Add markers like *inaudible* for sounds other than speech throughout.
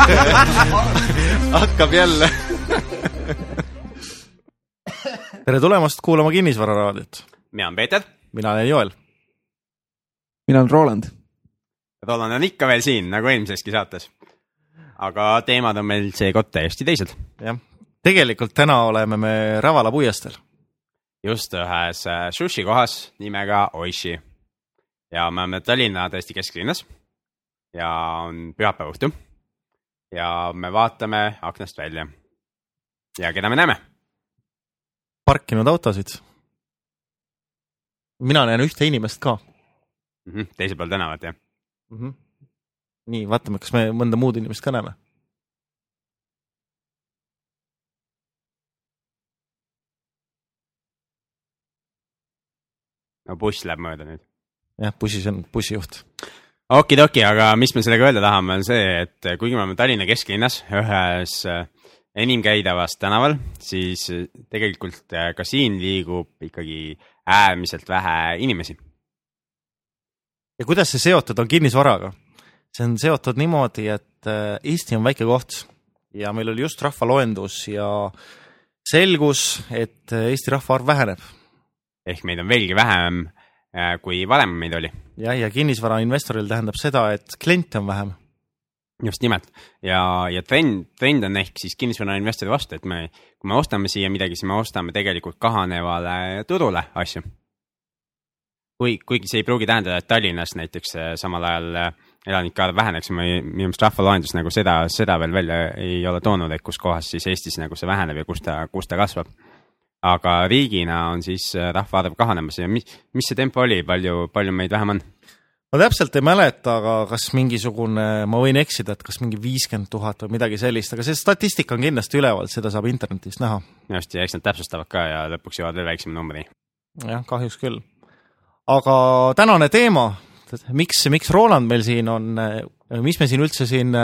*laughs* hakkab jälle tere tulemast kuulama Kinnisvara raadiot. mina olen Peeter. mina olen Joel. mina olen Roland. Roland on ikka veel siin nagu eelmiseski saates. aga teemad on meil seekord täiesti teised. jah, tegelikult täna oleme me Ravala puiesteel. just ühes äh, sushi kohas nimega Oishi. ja me oleme Tallinna tõesti kesklinnas. ja on pühapäeva õhtu. Ja me vaatame aknast välja. ja keda me näeme? parkinud autosid. mina näen ühte inimest ka mm. -hmm, teisel pool tänavat, jah mm? -hmm. nii, vaatame, kas me mõnda muud inimest ka näeme. no buss läheb mööda nüüd. jah, bussis on bussijuht. Okidoki, aga mis me sellega öelda tahame, on see, et kuigi me oleme Tallinna kesklinnas ühes äh, enim käidavas tänaval, siis äh, tegelikult äh, ka siin liigub ikkagi äärmiselt vähe inimesi. ja kuidas see seotud on kinnisvaraga? see on seotud niimoodi, et Eesti on väike koht ja meil oli just rahvaloendus ja selgus, et Eesti rahvaarv väheneb ehk meid on veelgi vähem, äh, kui varem meid oli. jah, ja kinnisvarainvestoril tähendab seda, et kliente on vähem. just nimelt ja, ja trend, trend on ehk siis kinnisvarainvestori vastu, et me, kui me ostame siia midagi, siis me ostame tegelikult kahanevale turule asju. kui, kuigi see ei pruugi tähendada, et Tallinnas näiteks äh, samal ajal äh, elanike arv väheneks, minu meelest rahvaloendus nagu seda, seda veel välja ei ole toonud, et kus kohas siis Eestis nagu see väheneb ja kus ta, kus ta kasvab aga riigina on siis äh, rahvaarv kahanemas ja mis, mis see tempo oli, palju, palju meid vähem on? ma täpselt ei mäleta, aga kas mingisugune, ma võin eksida, et kas mingi viiskümmend tuhat või midagi sellist, aga see statistika on kindlasti üleval, seda saab internetist näha. just, ja eks nad täpsustavad ka ja lõpuks jõuavad veel väiksema numbrini. jah, kahjuks küll. aga tänane teema, miks, miks Roland meil siin on, mis me siin üldse siin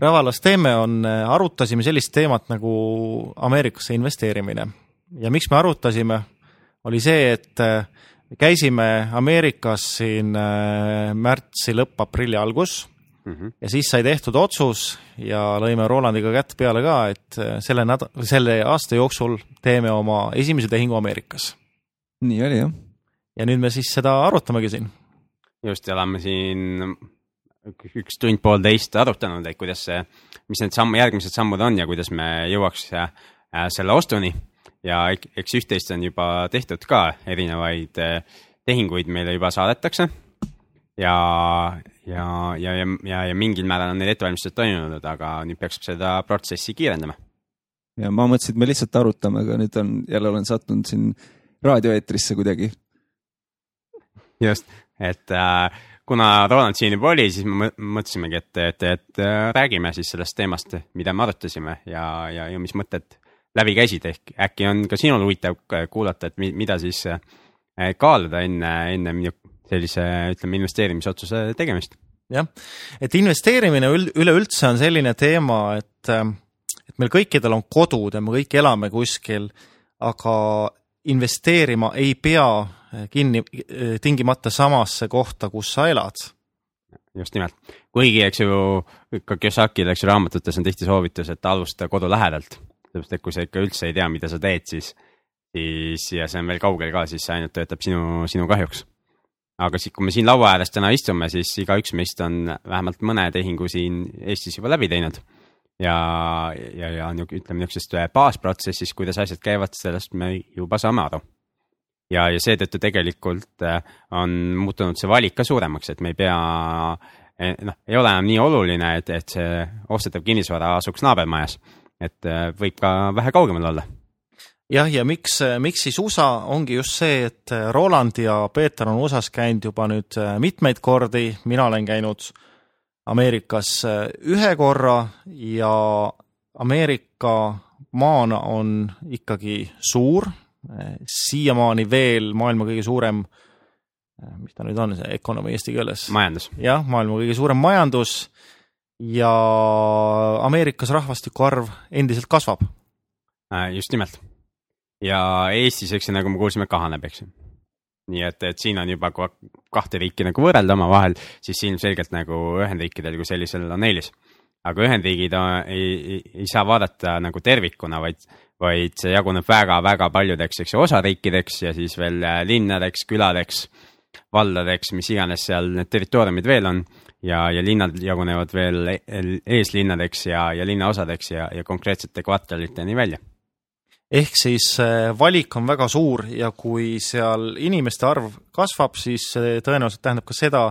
Ravalas teeme, on, arutasime sellist teemat nagu Ameerikasse investeerimine ja miks me arutasime, oli see, et äh, käisime Ameerikas siin äh, märtsi lõpp, aprilli algus mm -hmm. ja siis sai tehtud otsus ja lõime Rolandiga kätt peale ka, et äh, selle nädala, selle aasta jooksul teeme oma esimese tehingu Ameerikas. nii oli jah. ja nüüd me siis seda arutamegi siin. just, ja oleme siin üks tund-poolteist arutanud, et kuidas see, mis need samm, järgmised sammud on ja kuidas me jõuaks selle ostuni ja eks üht-teist on juba tehtud ka, erinevaid eh, tehinguid meile juba saadetakse. ja, ja, ja, ja, ja, ja mingil määral on need ettevalmistused toimunud, aga nüüd peaks seda protsessi kiirendama. ja ma mõtlesin, et me lihtsalt arutame, aga nüüd on, jälle olen sattunud siin raadioeetrisse kuidagi. just, et äh, kuna Roland siin juba oli, siis me mõtlesimegi, et, et, et äh, räägime siis sellest teemast, mida me arutasime ja, ja, ja mis mõtted läbi käisid, ehk äkki on ka sinul huvitav kuulata, et mida siis äh, kaaluda enne, enne sellise, ütleme, investeerimisotsuse tegemist? jah, et investeerimine üleüldse on selline teema, et, äh, et meil kõikidel on kodud ja me kõik elame kuskil, aga investeerima ei pea kinni, tingimata samasse kohta, kus sa elad. Just nimelt, kuigi eks ju ka Kiyosakil, eks ju raamatutes on tihti soovitus, et alusta kodu lähedalt sellepärast, et kui sa ikka üldse ei tea, mida sa teed, siis, siis ja see on veel kaugel ka, siis see ainult töötab sinu, sinu kahjuks. aga siis, kui me siin laua ääres täna istume, siis igaüks meist on vähemalt mõne tehingu siin Eestis juba läbi teinud. ja, ja, ja ütleme niisugusest baasprotsessist, kuidas asjad käivad, sellest me juba saame aru ja, ja seetõttu tegelikult äh, on muutunud see valik ka suuremaks, et me ei pea, eh, noh, ei ole enam nii oluline, et, et see ostetav kinnisvara asuks naabermajas et äh, võib ka vähe kaugemal olla. jah, ja miks, miks siis USA ongi just see, et äh, Roland ja Peeter on USA-s käinud juba nüüd äh, mitmeid kordi, mina olen käinud Ameerikas ühe korra ja Ameerika maana on ikkagi suur, siiamaani veel maailma kõige suurem, mis ta nüüd on, see ökonomi eesti keeles? majandus. jah, maailma kõige suurem majandus ja Ameerikas rahvastiku arv endiselt kasvab. Äh, just nimelt. ja Eestis, eks ju, nagu me kuulsime, kahaneb, eks ju. nii et, et siin on juba kahte riiki nagu võrrelda omavahel, siis ilmselgelt nagu Ühendriikidel kui sellisel on eelis. aga Ühendriigid ei, ei, ei saa vaadata nagu tervikuna, vaid, vaid see jaguneb väga-väga paljudeks, eks ju, osariikideks ja siis veel linnadeks, küladeks, valdadeks, mis iganes seal need territooriumid veel on. Ja, ja linnad jagunevad veel e-, eeslinnadeks ja, ja linnaosadeks ja, ja konkreetsete kvartaliteni välja ehk siis äh, valik on väga suur ja kui seal inimeste arv kasvab, siis see tõenäoliselt tähendab ka seda,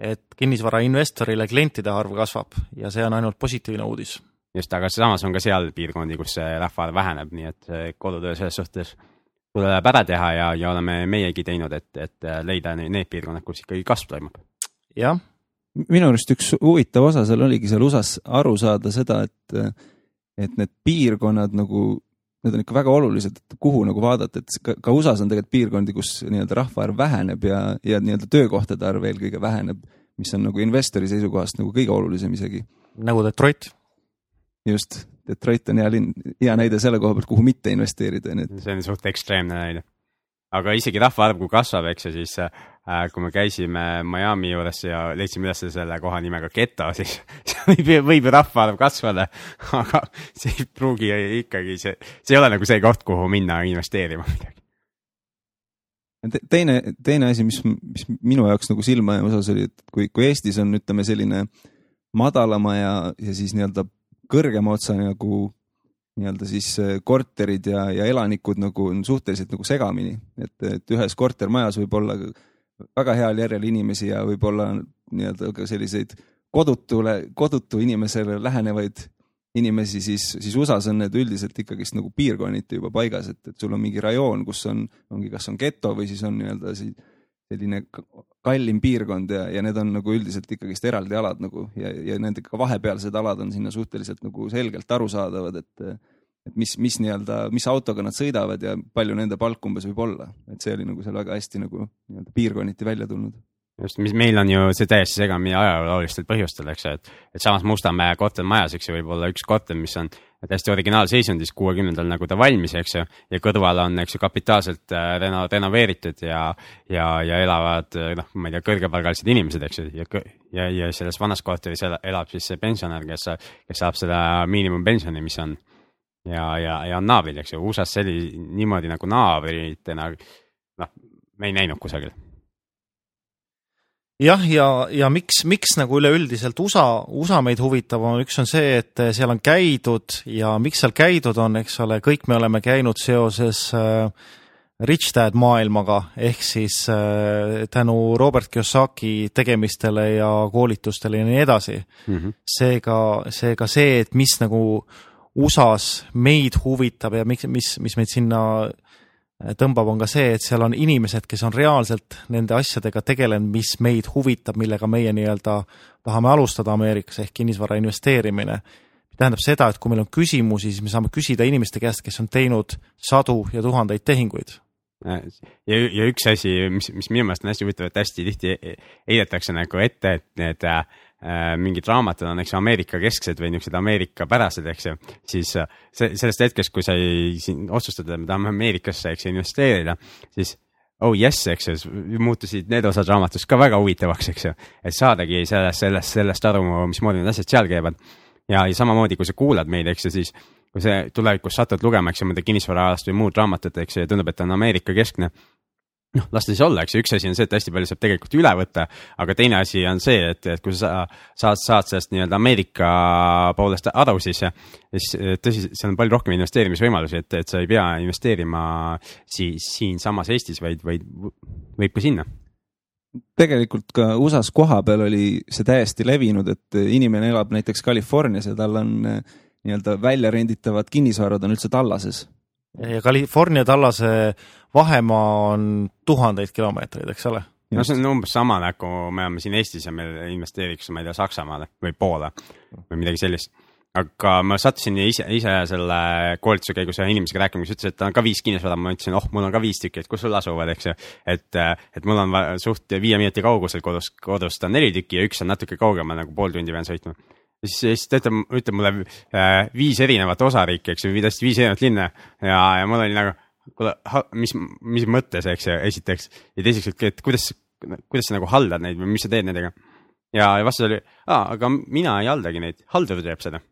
et kinnisvarainvestorile klientide arv kasvab ja see on ainult positiivne uudis. just, aga samas on ka seal piirkondi, kus see rahvaarv väheneb, nii et kodutöö selles suhtes tuleb ära teha ja, ja oleme meiegi teinud, et, et leida need piirkonnad, kus ikkagi kasv toimub. jah. Minu arust üks huvitav osa seal oligi seal USA-s aru saada seda, et, et need piirkonnad nagu need on ikka väga olulised, et kuhu nagu vaadata, et ka, ka USA-s on tegelikult piirkondi, kus nii-öelda rahvaarv väheneb ja, ja nii-öelda töökohtade arv eelkõige väheneb, mis on nagu investori seisukohast nagu kõige olulisem isegi. nagu Detroit. just, Detroit on hea linn, hea näide selle koha pealt, kuhu mitte investeerida, nii et. see on suht ekstreemne näide. aga isegi rahvaarv, kui kasvab, eks ju, siis kui me käisime Miami juures ja leidsime üles selle koha nimega geto, *laughs* siis võib, võib ju rahvaarv kasvada, *laughs* aga see ei pruugi ikkagi, see, see ei ole nagu see koht, kuhu minna investeerima midagi. Teine, teine asi, mis, mis minu jaoks nagu silma jäämas osas oli, et kui, kui Eestis on, ütleme selline madalama ja, ja siis nii-öelda kõrgema otsa nagu nii-öelda siis korterid ja, ja elanikud nagu on suhteliselt nagu segamini, et, et ühes kortermajas võib olla väga heal järjel inimesi ja võib-olla nii-öelda ka selliseid kodutule, kodutu inimesele lähenevaid inimesi, siis, siis USA-s on need üldiselt ikkagist nagu piirkonniti juba paigas, et, et sul on mingi rajoon, kus on, ongi, kas on geto või siis on nii-öelda selline kallim piirkond ja, ja need on nagu üldiselt ikkagist eraldi alad nagu ja, ja nendega vahepealsed alad on sinna suhteliselt nagu selgelt arusaadavad, et et mis, mis nii-öelda, mis autoga nad sõidavad ja palju nende palk umbes võib olla, et see oli nagu seal väga hästi nagu nii-öelda piirkonniti välja tulnud. Just, mis meil on ju see täiesti segamini ajaloolistel põhjustel, eks ju, et, et samas Mustamäe kortermajas, eks ju, võib olla üks korter, mis on täiesti originaalseisundis kuuekümnendal, nagu ta valmis, eks ju, ja kõrval on, eks ju, kapitaalselt äh, reno-, renoveeritud ja, ja, ja elavad, noh, ma ei tea, kõrgepalgalised inimesed, eks ju, ja, ja, ja selles vanas korteris elab siis see pensionär, kes, kes saab seda miinimumpensioni, mis on ja, ja, ja on naabrid, eks ju, USA-s selli-, niimoodi nagu naabritena, noh, me ei näinud kusagil jah, ja, ja miks, miks nagu üleüldiselt USA, USA meid huvitab, on üks on see, et seal on käidud ja miks seal käidud on, eks ole, kõik me oleme käinud seoses äh, Rich Dad maailmaga ehk siis äh, tänu Robert Kiyosaki tegemistele ja koolitustele ja nii edasi mm. -hmm. seega, seega see, et mis nagu USA-s meid huvitab ja miks, mis, mis meid sinna tõmbab, on ka see, et seal on inimesed, kes on reaalselt nende asjadega tegelenud, mis meid huvitab, millega meie nii-öelda tahame alustada Ameerikas ehk kinnisvara investeerimine. tähendab seda, et kui meil on küsimusi, siis me saame küsida inimeste käest, kes on teinud sadu ja tuhandeid tehinguid ja, ja üks asi, mis, mis minu meelest on hästi huvitav, et hästi tihti heidetakse nagu ette, et need äh, Äh, mingid raamatud on, eks ju, Ameerika kesksed või niisugused Ameerika pärased, eks ju, siis äh, see, sellest hetkest, kui sa ei, otsustad, et me tahame Ameerikasse, eks ju, investeerida, siis oh yes, eks ju, muutusid need osad raamatust ka väga huvitavaks, eks ju. et saadagi sellest, sellest, sellest aru, mismoodi need asjad seal käivad. ja, ja samamoodi, kui sa kuulad meid, eks ju, siis kui sa tulevikus satud lugema, eks ju, mõnda kinnisvaraalast või muud raamatut, eks ju, ja tundub, et on Ameerika keskne noh, las ta siis olla, eks ju, üks asi on see, et hästi palju saab tegelikult üle võtta, aga teine asi on see, et, et kui sa saad, saad sellest nii-öelda Ameerika poolest aru, siis, siis tõsi, seal on palju rohkem investeerimisvõimalusi, et, et sa ei pea investeerima siis siinsamas Eestis, vaid, vaid võib ka sinna. Tegelikult ka USA-s kohapeal oli see täiesti levinud, et inimene elab näiteks Californias ja tal on nii-öelda välja renditavad kinnisvarad on üldse tallases ja California tallase vahemaa on tuhandeid kilomeetreid, eks ole. no see on umbes sama nagu me oleme siin Eestis ja me investeeriks, ma ei tea, Saksamaale või Poola või midagi sellist. aga ma sattusin ise, ise selle koolituse käigus ühe inimesega rääkima, kes ütles, et tal on ka viis kinnisvara, ma ütlesin, oh, mul on ka viis tükki, et kus sul asuvad, eks ju. et, et mul on suht viie minuti kaugusel kodus, kodust on neli tükki ja üks on natuke kaugemal, nagu pool tundi pean sõitma siis, siis ta ütleb, ütleb mulle äh, viis erinevat osariiki, eks ju, täiesti viis erinevat linna ja, ja mul oli nagu, kuule, mis, mis mõttes, eks ju, esiteks. ja teiseks, et kuidas, kuidas sa nagu haldad neid või mis sa teed nendega? ja, ja vastus oli, aga mina ei haldagi neid, haldur teeb seda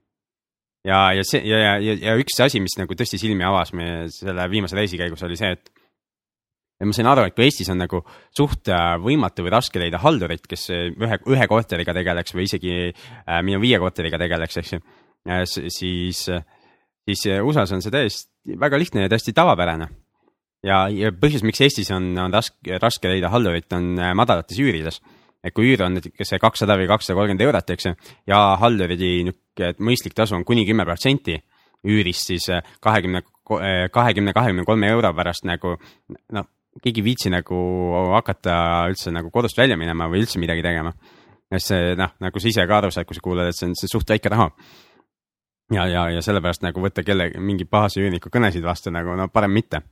ja, ja see ja, ja, ja üks asi, mis nagu tõesti silmi avas meie selle viimase reisi käigus oli see, et ja ma sain aru, et kui Eestis on nagu suht äh, võimatu või raske leida haldurit, kes äh, ühe, ühe korteriga tegeleks või isegi äh, minu viie korteriga tegeleks, eks ju, siis, siis USA-s on see täiesti väga lihtne ja täiesti tavapärane. ja, ja põhjus, miks Eestis on, on raske, raske leida haldurit, on madalates üürides. et kui üür on näiteks kakssada või kakssada kolmkümmend eurot, eks ju, ja halduri niisugune mõistlik tasu on kuni kümme protsenti üürist, siis kahekümne, kahekümne, kahekümne kolme euro pärast nagu noh keegi ei viitsi nagu hakata üldse nagu kodust välja minema või üldse midagi tegema. sest see noh, nagu sa ise ka aru saad, kui sa kuulad, et see on, see on suht väike raha. ja, ja, ja sellepärast nagu võtta kelle, mingi pahase üürniku kõnesid vastu nagu no parem mitte.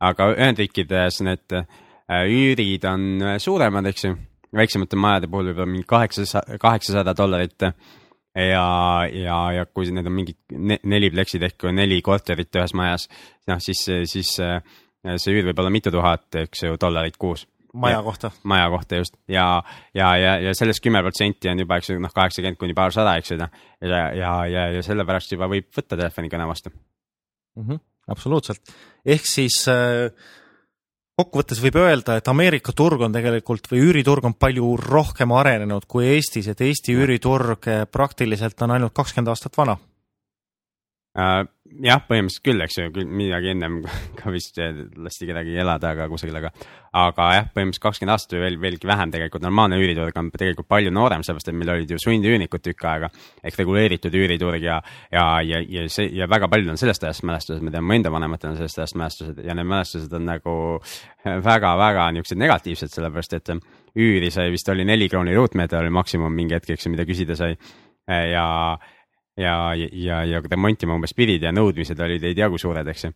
aga Ühendriikides need äh, üürid on suuremad, eks ju, väiksemate majade puhul võib-olla mingi kaheksasada, kaheksasada dollarit ja, ja, ja kui need on mingid neli pleksid ehk neli korterit ühes majas, noh siis, siis see üür võib olla mitu tuhat, eks ju, dollarit kuus. maja kohta. maja kohta just ja, ja, ja, ja sellest kümme protsenti on juba, eks ju, noh, kaheksakümmend kuni paarsada, eks ju, noh. ja, ja, ja, ja sellepärast juba võib võtta telefonikõne vastu mm. -hmm, absoluutselt, ehk siis äh, kokkuvõttes võib öelda, et Ameerika turg on tegelikult või üüriturg on palju rohkem arenenud kui Eestis, et Eesti üüriturg äh, praktiliselt on ainult kakskümmend aastat vana äh, jah, põhimõtteliselt küll, eks ju, midagi ennem *laughs* ka vist lasti kedagi elada ka kusagil, aga, aga jah, põhimõtteliselt kakskümmend aastat või veel, veelgi vähem tegelikult normaalne üüriturg on tegelikult palju noorem, sellepärast et meil olid ju sundüürnikud tükk aega ehk reguleeritud üüriturg ja, ja, ja, ja see ja väga paljud on sellest ajast mälestused, ma tean, mu enda vanematel on sellest ajast mälestused ja need mälestused on nagu *laughs* väga-väga niisugused negatiivsed, sellepärast et üüri sai vist oli neli krooni ruutmeeter oli maksimum mingi hetk, eks ju, mida küsida sai. Ja ja, ja, ja remontima umbes pidid ja nõudmised olid ei tea kui suured, eks ju.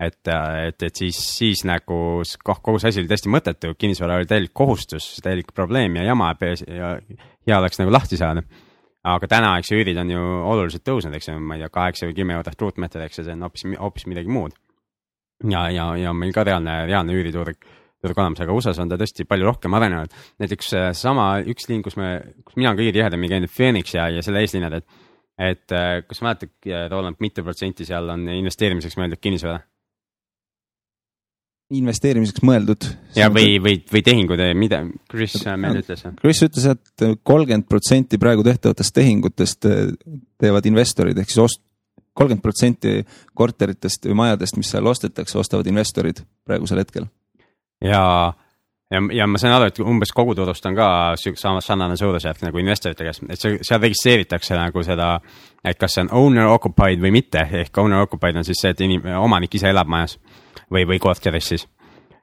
et, et, et siis, siis nagu kogu see asi oli täiesti mõttetu, kinnisvara oli täielik kohustus, täielik probleem ja jama ja hea oleks nagu lahti saada. aga täna, eks ju, üürid on ju oluliselt tõusnud, eks ju, ma ei tea, kaheksa või kümme eurot ruutmeeter, eks ju, see on hoopis, hoopis midagi muud. ja, ja, ja meil ka reaalne, reaalne üüriturg turg olemas, aga USA-s on ta tõesti palju rohkem arenenud. näiteks sama üks linn, kus me, kus mina kõige tihedamini käinud, Phoenix ja, ja selle eeslinnad, et et äh, kas mäletad, Roland, mitu protsenti seal on investeerimiseks mõeldud kinnisvara? investeerimiseks mõeldud. ja või, või, või tehingud, mida Chris meil ütles? Chris ütles, et kolmkümmend protsenti praegu tehtavatest tehingutest äh, teevad investorid ehk siis ost-, kolmkümmend protsenti korteritest või majadest, mis seal ostetakse, ostavad investorid praegusel hetkel. ja ja, ja ma sain aru, et umbes kogu turust on ka sama sarnane suurusjärk nagu investorite käes, et seal registreeritakse nagu seda, et kas see on owner occupied või mitte, ehk owner occupied on siis see, et inim-, omanik ise elab majas või, või korteris siis.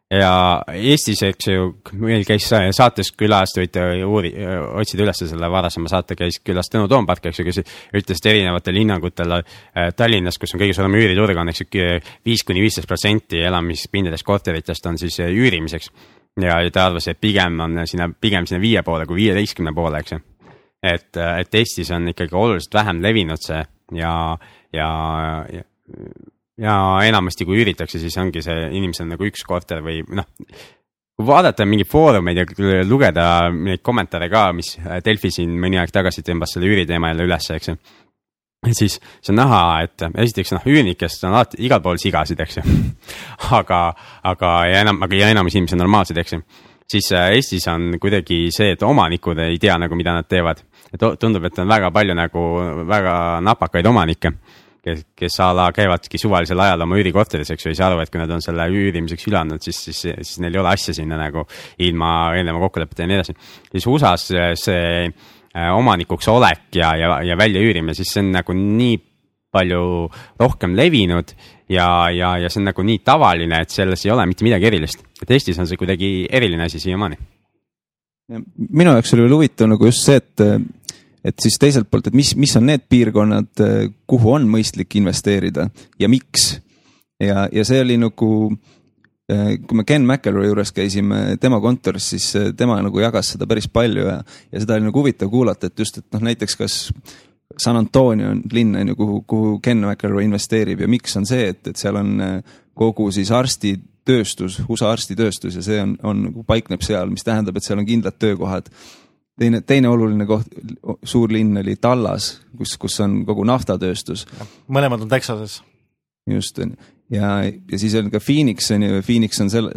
ja Eestis, eks ju, meil käis saates külas, võite uuri-, otsida üles selle varasema saate, käis külas Tõnu Toompark, eks ju, kes ütles, et erinevatel hinnangutel äh, Tallinnas, kus on kõige suurem üüriturg, on eks ju viis kuni viisteist protsenti elamispindadest korteritest on siis äh, üürimiseks ja ta arvas, et pigem on sinna, pigem sinna viie poole kui viieteistkümne poole, eks ju. et, et Eestis on ikkagi oluliselt vähem levinud see ja, ja, ja, ja enamasti, kui üüritakse, siis ongi see inimesel nagu üks korter või noh, kui vaadata mingeid foorumeid ja lugeda neid kommentaare ka, mis Delfi siin mõni aeg tagasi tõmbas selle üüriteema jälle ülesse, eks ju siis see on näha, et esiteks noh, üürnikest on alati igal pool sigasid, eks ju *laughs* aga, aga ja enam, aga ja enamus inimesi on normaalsed, eks ju. siis äh, Eestis on kuidagi see, et omanikud ei tea nagu, mida nad teevad. et tundub, et on väga palju nagu väga napakaid omanikke, kes, kes a la käivadki suvalisel ajal oma üürikorteris, eks ju, ei saa aru, et kui nad on selle üürimiseks üle andnud, siis, siis, siis neil ei ole asja sinna nagu ilma eelneva kokkuleppeta ja nii edasi. siis USA-s see Äh, omanikuks olek ja, ja, ja väljaüürimine, siis see on nagu nii palju rohkem levinud ja, ja, ja see on nagu nii tavaline, et selles ei ole mitte midagi erilist. et Eestis on see kuidagi eriline asi siiamaani. minu jaoks oli veel huvitav nagu just see, et, et siis teiselt poolt, et mis, mis on need piirkonnad, kuhu on mõistlik investeerida ja miks. ja, ja see oli nagu Äh, kui me Ken McElroy juures käisime tema kontoris, siis äh, tema nagu jagas seda päris palju ja, ja seda oli nagu huvitav kuulata, et just, et noh, näiteks kas San Antonio on linn on ju, kuhu, kuhu Ken McElroy investeerib ja miks on see, et, et seal on äh, kogu siis arstitööstus, USA arstitööstus ja see on, on, nagu paikneb seal, mis tähendab, et seal on kindlad töökohad. teine, teine oluline koht, suur linn oli Tallas, kus, kus on kogu naftatööstus. mõlemad on Texases. just, on ju. Ja, ja siis on ka Phoenix on ju, Phoenix on selle,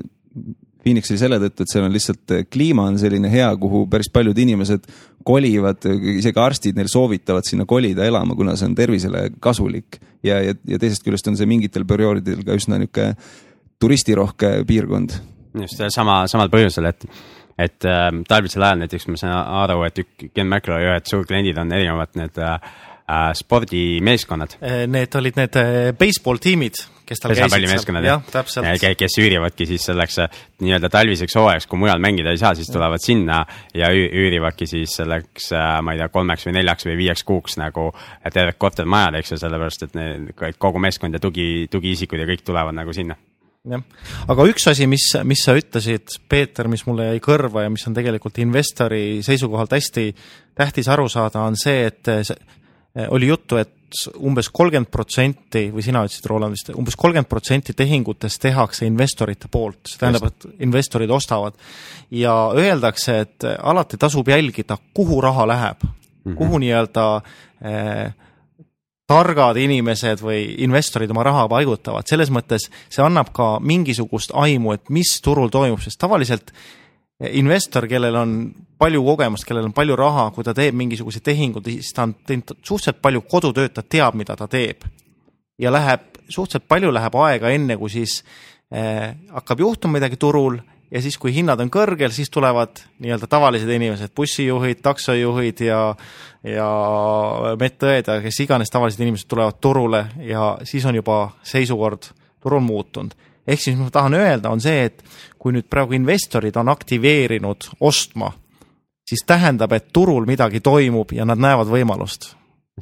Phoenix oli selle tõttu, et seal on lihtsalt kliima on selline hea, kuhu päris paljud inimesed kolivad, isegi arstid neil soovitavad sinna kolida elama, kuna see on tervisele kasulik. ja, ja, ja teisest küljest on see mingitel perioodidel ka üsna niisugune turistirohke piirkond. just sama, samal põhjusel, et et äh, talvisel ajal näiteks ma saan aru, et Ken McElroy ühed suurkliendid on erinevad need äh, äh spordimeeskonnad. Äh, need olid need äh, baseball tiimid, kes tal käisid jah, täpselt. kes üürivadki siis selleks nii-öelda talviseks hooajaks, kui mujal mängida ei saa, siis tulevad sinna ja üürivadki siis selleks, ma ei tea, kolmeks või neljaks või viieks kuuks nagu terved kortermajad, eks ju, sellepärast et need, kogu meeskond ja tugi, tugiisikud ja kõik tulevad nagu sinna. Jah, aga üks asi, mis, mis sa ütlesid, Peeter, mis mulle jäi kõrva ja mis on tegelikult investori seisukohalt hästi tähtis aru saada, on see, et oli juttu, et umbes kolmkümmend protsenti või sina ütlesid, Roland vist, umbes kolmkümmend protsenti tehingutest tehakse investorite poolt, see tähendab, et investorid ostavad. ja öeldakse, et alati tasub jälgida, kuhu raha läheb mm, -hmm. kuhu nii-öelda eh, targad inimesed või investorid oma raha paigutavad, selles mõttes see annab ka mingisugust aimu, et mis turul toimub, sest tavaliselt investor, kellel on palju kogemust, kellel on palju raha, kui ta teeb mingisuguse tehingu, siis ta on teinud suhteliselt palju kodutööd, ta teab, mida ta teeb. ja läheb, suhteliselt palju läheb aega, enne kui siis eh, hakkab juhtuma midagi turul ja siis, kui hinnad on kõrgel, siis tulevad nii-öelda tavalised inimesed, bussijuhid, taksojuhid ja, ja medõed ja kes iganes tavalised inimesed tulevad turule ja siis on juba seisukord turul muutunud. Ehk siis, ma tahan öelda, on see, et kui nüüd praegu investorid on aktiveerinud ostma, siis tähendab, et turul midagi toimub ja nad näevad võimalust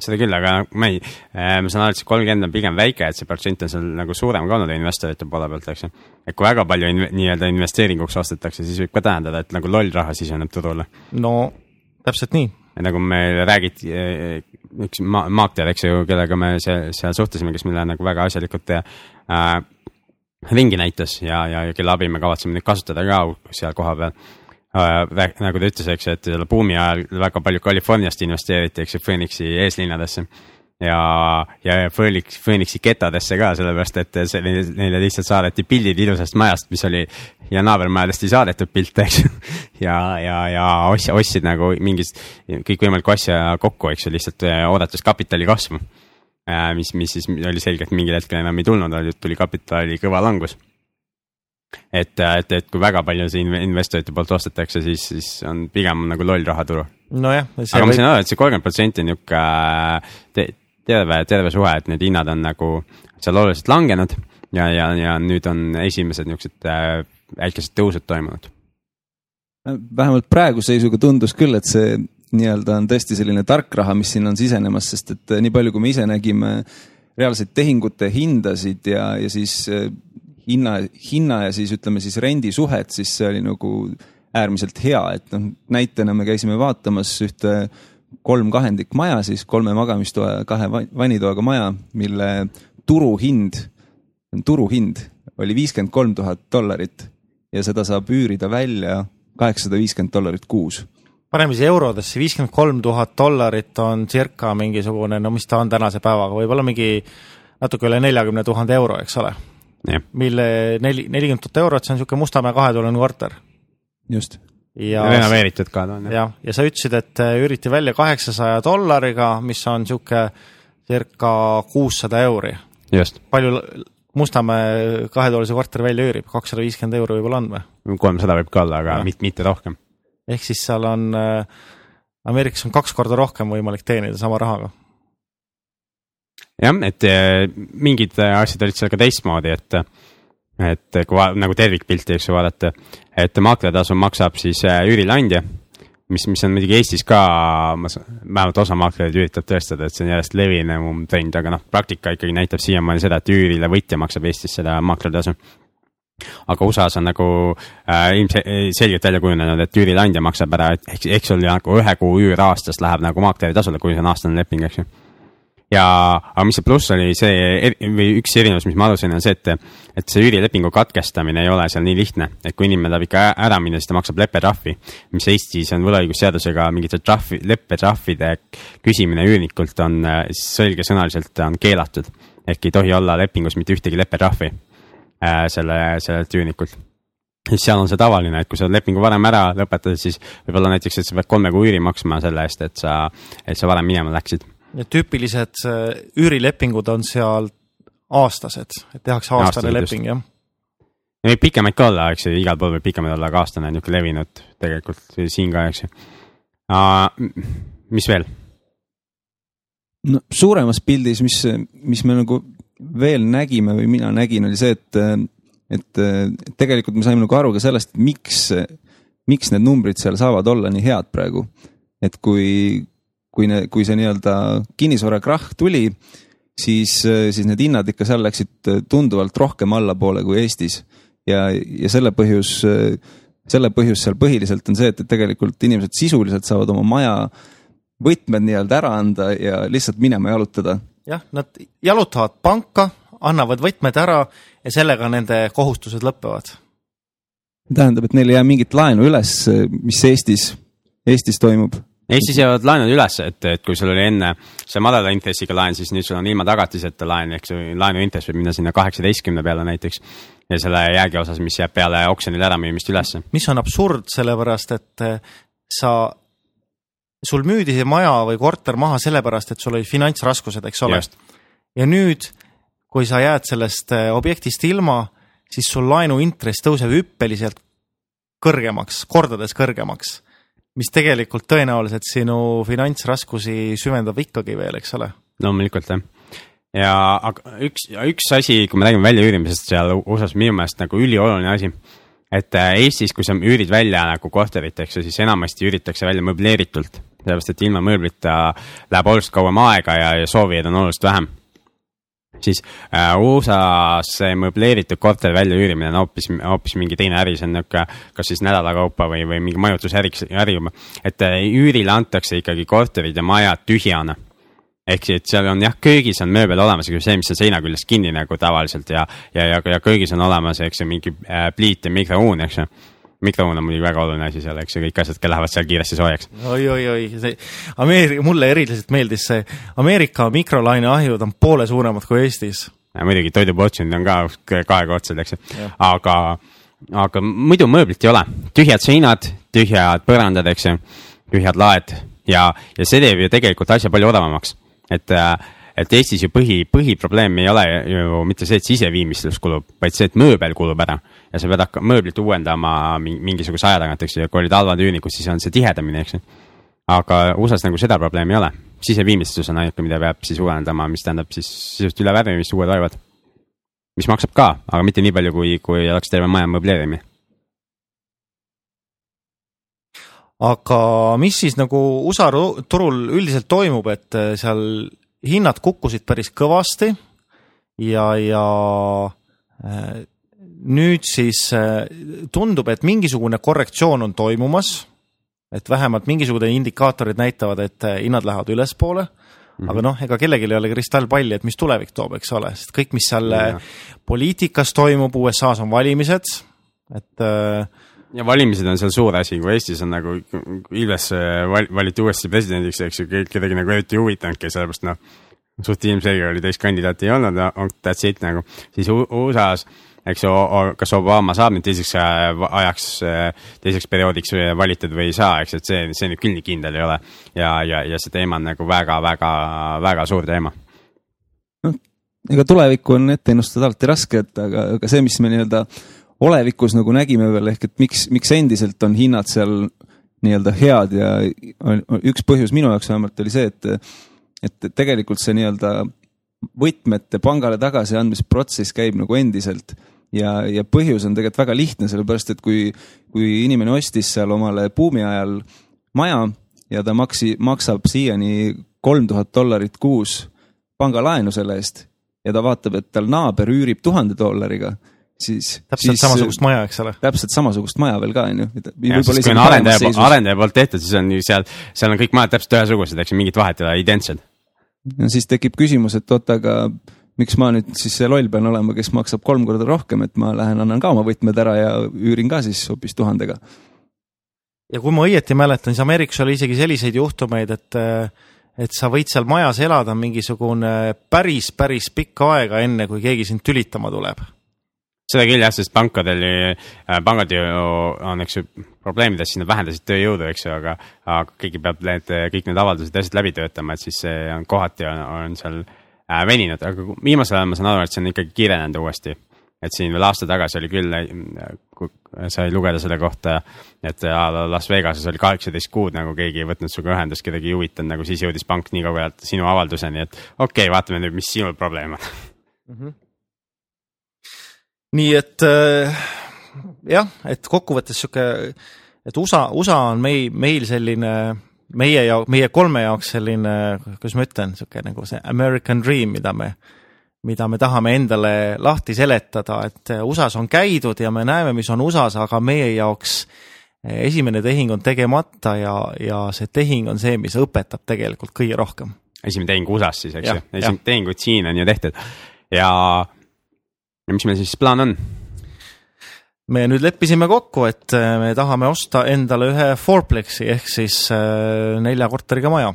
seda küll, aga ma ei, äh, ma saan aru, et see kolmkümmend on pigem väike, et see protsent on seal nagu suurem ka olnud investorite poole pealt, eks ju. et kui väga palju in, nii-öelda investeeringuks ostetakse, siis võib ka tähendada, et nagu loll raha siseneb turule. no täpselt nii. nagu meil räägiti, äh, üks ma-, maakler, eks ju, kellega me seal, seal suhtlesime, kes meile nagu väga asjalikult äh, ringi näitas ja, ja, ja kelle abi me kavatseme nüüd kasutada ka seal kohapeal äh, nagu ta ütles, eks et selle buumi ajal väga palju Californiast investeeriti, eks ju, Phoenixi eeslinnadesse. ja, ja Phoenix, Phoenixi getadesse ka, sellepärast et see, neile lihtsalt saadeti pildid ilusast majast, mis oli ja naabermajadest ei saadetud pilte, eks ju. *laughs* ja, ja, ja ostsid, ostsid nagu mingit kõikvõimalikku asja kokku, eks ju, lihtsalt äh, oodates kapitali kasvu. Äh, mis, mis siis oli selge, et mingil hetkel enam ei tulnud, tuli kapitali kõva langus et, et, et kui väga palju siin investorite poolt ostetakse, siis, siis on pigem nagu loll rahaturu. nojah. aga ma sain aru, et see kolmkümmend protsenti on nihuke te, terve, terve suhe, et need hinnad on nagu seal oluliselt langenud ja, ja, ja nüüd on esimesed niisugused äh, väikesed tõusud toimunud. vähemalt praeguse seisuga tundus küll, et see nii-öelda on tõesti selline tark raha, mis sinna on sisenemas, sest et nii palju, kui me ise nägime reaalseid tehingute hindasid ja, ja siis hinna, hinna ja siis ütleme siis rendisuhet, siis see oli nagu äärmiselt hea, et noh, näitena me käisime vaatamas ühte kolmkahendik maja siis, kolme magamistoa, kahe vannitoaga maja, mille turuhind, turuhind oli viiskümmend kolm tuhat dollarit ja seda saab üürida välja kaheksasada viiskümmend dollarit kuus paneme siis eurodesse, viiskümmend kolm tuhat dollarit on circa mingisugune, no mis ta on tänase päevaga, võib-olla mingi natuke üle neljakümne tuhande euro, eks ole mille neli, nelikümmend tuhat eurot, see on niisugune Mustamäe kahetoaline korter. just. ja renoveeritud ka ta on jah. jah, ja sa ütlesid, et äh, üüriti välja kaheksasaja dollariga, mis on niisugune circa kuussada euri. palju Mustamäe kahetoalise korteri välja üürib, kakssada viiskümmend euri võib-olla on või? kolmsada võib ka olla, aga mitte, mitte rohkem. Ehk siis seal on äh,, Ameerikas on kaks korda rohkem võimalik teenida sama rahaga. Jah, et eh, mingid eh, asjad olid seal ka teistmoodi, et, et kui va, nagu tervikpilti, eks ju, vaadata, et maakleritasu maksab siis eh, üürileandja, mis, mis on muidugi Eestis ka, ma saan, vähemalt osa maaklereid üritab tõestada, et see on järjest levinum trend, aga noh, praktika ikkagi näitab siiamaani seda, et üürile võtja maksab Eestis seda maakleritasu aga USA-s on nagu äh, ilmselgelt välja kujunenud, et üürileandja maksab ära, et ehk, ehk sul nagu ühe kuu üür aastas läheb nagu maakleri kui see on aastane leping, eks ju ja, aga mis see pluss oli, see või üks erinevus, mis ma alustasin, on see, et, et see üürilepingu katkestamine ei ole seal nii lihtne, et kui inimene tahab ikka ära minna, siis ta maksab leppetrahvi, mis Eestis on võlaõigusseadusega mingite trahvi, leppetrahvide küsimine üürnikult on selgesõnaliselt on keelatud. ehk ei tohi olla lepingus mitte ühtegi leppetrahvi äh, selle, sellelt üürnikult siis seal on see tavaline, et kui sa lepingu varem ära lõpetad, siis võib-olla näiteks, et sa pead kolme kuu üüri maksma selle eest, et sa, et sa varem minema läksid tüüpilised äh, üürilepingud on seal aastased, et tehakse aastane Aastased leping, jah. Neid pikemaid ka olla, eks ju, igal pool võib pikemaid olla, aga aastane on niisugune levinud tegelikult siin ka, eks ju. mis veel? no suuremas pildis, mis, mis me nagu veel nägime või mina nägin, oli see, et, et tegelikult me saime nagu aru ka sellest, miks, miks need numbrid seal saavad olla nii head praegu. et kui, kui, kui see nii-öelda kinnisvarakrahh tuli, siis, siis need hinnad ikka seal läksid tunduvalt rohkem allapoole kui Eestis. ja, ja selle põhjus, selle põhjus seal põhiliselt on see, et, et tegelikult inimesed sisuliselt saavad oma maja võtmed nii-öelda ära anda ja lihtsalt minema jalutada. Jah, nad jalutavad panka, annavad võtmed ära ja sellega nende kohustused lõpevad. tähendab, et neil ei jää mingit laenu üles, mis Eestis, Eestis toimub Eestis jäävad laenud üles, et, et kui sul oli enne see madala intressiga laen, siis nüüd sul on ilma tagatiseta laen, ehk see laenuintress võib minna sinna kaheksateistkümne peale näiteks. ja selle jäägi osas, mis jääb peale oksjonil äramüümist ülesse. mis on absurd, sellepärast et sa, sul müüdi see maja või korter maha sellepärast, et sul olid finantsraskused, eks ole. ja nüüd, kui sa jääd sellest eh, objektist ilma, siis sul laenuintress tõuseb hüppeliselt kõrgemaks, kordades kõrgemaks mis tegelikult tõenäoliselt sinu finantsraskusi süvendab ikkagi veel, eks ole. loomulikult jah ja aga üks, üks asi, kui me räägime väljaüürimisest seal USA-s minu meelest nagu ülioluline asi, et äh, Eestis, kui sa üürid välja nagu korterit, eks ju, siis enamasti üüritakse välja möbleeritult, sellepärast et ilma mööblita läheb oluliselt kauem aega ja, ja soovijaid on oluliselt vähem siis äh, USA-s see möbleeritud korteri väljaüürimine on hoopis, hoopis mingi teine äri, see on niisugune kas siis nädala kaupa või, või mingi majutusäriks, äri juba. et äh, üürile antakse ikkagi korterid ja majad tühjana. Ehk et seal on jah, köögis on mööbel olemas, aga see, mis on seina küljest kinni nagu tavaliselt ja, ja, ja, ja köögis on olemas, eks ju, mingi äh, pliit ja mikrouun, eks ju. Mikrouun on muidugi väga oluline asi seal, eks ju, kõik asjad lähevad seal kiiresti soojaks. Oi, oi, oi, see Ameerika, mulle eriliselt meeldis see, Ameerika mikrolaineahjud on poole suuremad kui Eestis. muidugi toiduportsjonid on ka kahekordsed, eks ju, aga, aga muidu mööblit ei ole, tühjad seinad, tühjad põrandad, eks ju, tühjad laed ja, ja see teeb ju tegelikult asja palju odavamaks, et äh, et Eestis ju põhi, põhiprobleem ei ole ju mitte see, et siseviimistlus kulub, vaid see, et mööbel kulub ära. ja sa pead hakkama mööblit uuendama mingisuguse aja tagant, eks ju, ja kui olid halvad üürnikud, siis on see tihedamini, eks ju. aga USA-s nagu seda probleemi ei ole, siseviimistlus on ainuke, mida peab siis uuendama, mis tähendab siis sisuliselt ülevärvimist, uued vaivad. mis maksab ka, aga mitte nii palju, kui, kui oleks terve maja mööbleerimine aga mis siis nagu USA turul üldiselt toimub, et seal hinnad kukkusid päris kõvasti ja, ja äh, nüüd siis äh, tundub, et mingisugune korrektsioon on toimumas. et vähemalt mingisugune indikaatorid näitavad, et äh, hinnad lähevad ülespoole mm. -hmm. aga noh, ega kellelgi ei ole kristallpalli, et mis tulevik toob, eks ole, sest kõik, mis seal ja. poliitikas toimub, USA-s on valimised, et äh, ja valimised on seal suur asi, kui Eestis on nagu Ilves val, valiti uuesti presidendiks, eks ju, kedagi nagu eriti ei huvitanudki, sellepärast noh, suht ilmselge oli teist kandidaati ei olnud, that's it nagu, siis USA-s eks ju, kas Obama saab nüüd teiseks äh, ajaks, äh, teiseks perioodiks valitud või ei saa, eks, et see, see nüüd küll nii kindel ei ole. ja, ja, ja see teema on nagu väga-väga-väga suur teema. noh, ega tulevikku on ette ennustada alati raske, et aga, aga see, mis me nii-öelda olevikus nagu nägime veel ehk et miks, miks endiselt on hinnad seal nii-öelda head ja üks põhjus minu jaoks vähemalt oli see, et, et tegelikult see nii-öelda võtmete pangale tagasiandmise protsess käib nagu endiselt. Ja, ja põhjus on tegelikult väga lihtne, sellepärast et kui, kui inimene ostis seal omale buumi ajal maja ja ta maksi, maksab siiani kolm tuhat dollarit kuus pangalaenu selle eest ja ta vaatab, et tal naaber üürib tuhande dollariga siis. täpselt siis, samasugust maja, eks ole. täpselt samasugust maja veel ka, on ju. kui on arendaja, arendaja poolt tehtud, siis on ju seal, seal on kõik majad täpselt ühesugused, eks ju, mingit vahet ei ole, identsed. ja siis tekib küsimus, et oot, aga miks ma nüüd siis see loll pean olema, kes maksab kolm korda rohkem, et ma lähen annan ka oma võtmed ära ja üürin ka siis hoopis tuhandega. ja kui ma õieti mäletan, siis Ameerikas oli isegi selliseid juhtumeid, et et sa võid seal majas elada mingisugune päris, päris pikka aega, enne kui keegi sind tülitama tuleb seda küll jah, sest pankadel, pangad ju on, eks ju, probleemides, siis nad vähendasid tööjõudu, eks ju, aga, aga keegi peab need, kõik need avaldused ja asjad läbi töötama, et siis see on kohati on, on seal äh, veninud, aga viimasel ajal ma saan aru, et see on ikkagi kiirenenud uuesti. et siin veel aasta tagasi oli küll, sai lugeda selle kohta, et Las Vegases oli kaheksateist kuud nagu keegi ei võtnud sinuga ühendust, kedagi ei huvitanud, nagu siis jõudis pank nii kaugele sinu avalduseni, et okei okay,, vaatame nüüd, mis sinul probleem on mm. -hmm nii et äh, jah, et kokkuvõttes sihuke, et USA, USA on mei-, meil selline, meie ja meie kolme jaoks selline, kuidas ma ütlen, sihuke nagu see American dream, mida me, mida me tahame endale lahti seletada, et USA-s on käidud ja me näeme, mis on USA-s, aga meie jaoks esimene tehing on tegemata ja, ja see tehing on see, mis õpetab tegelikult kõige rohkem. esimene tehing USA-s siis, eks ju, esimesed tehingud siin on ju tehtud. Ja ja mis meil siis plaan on? me nüüd leppisime kokku, et äh, me tahame osta endale ühe fourplexi ehk siis äh, nelja korteriga maja.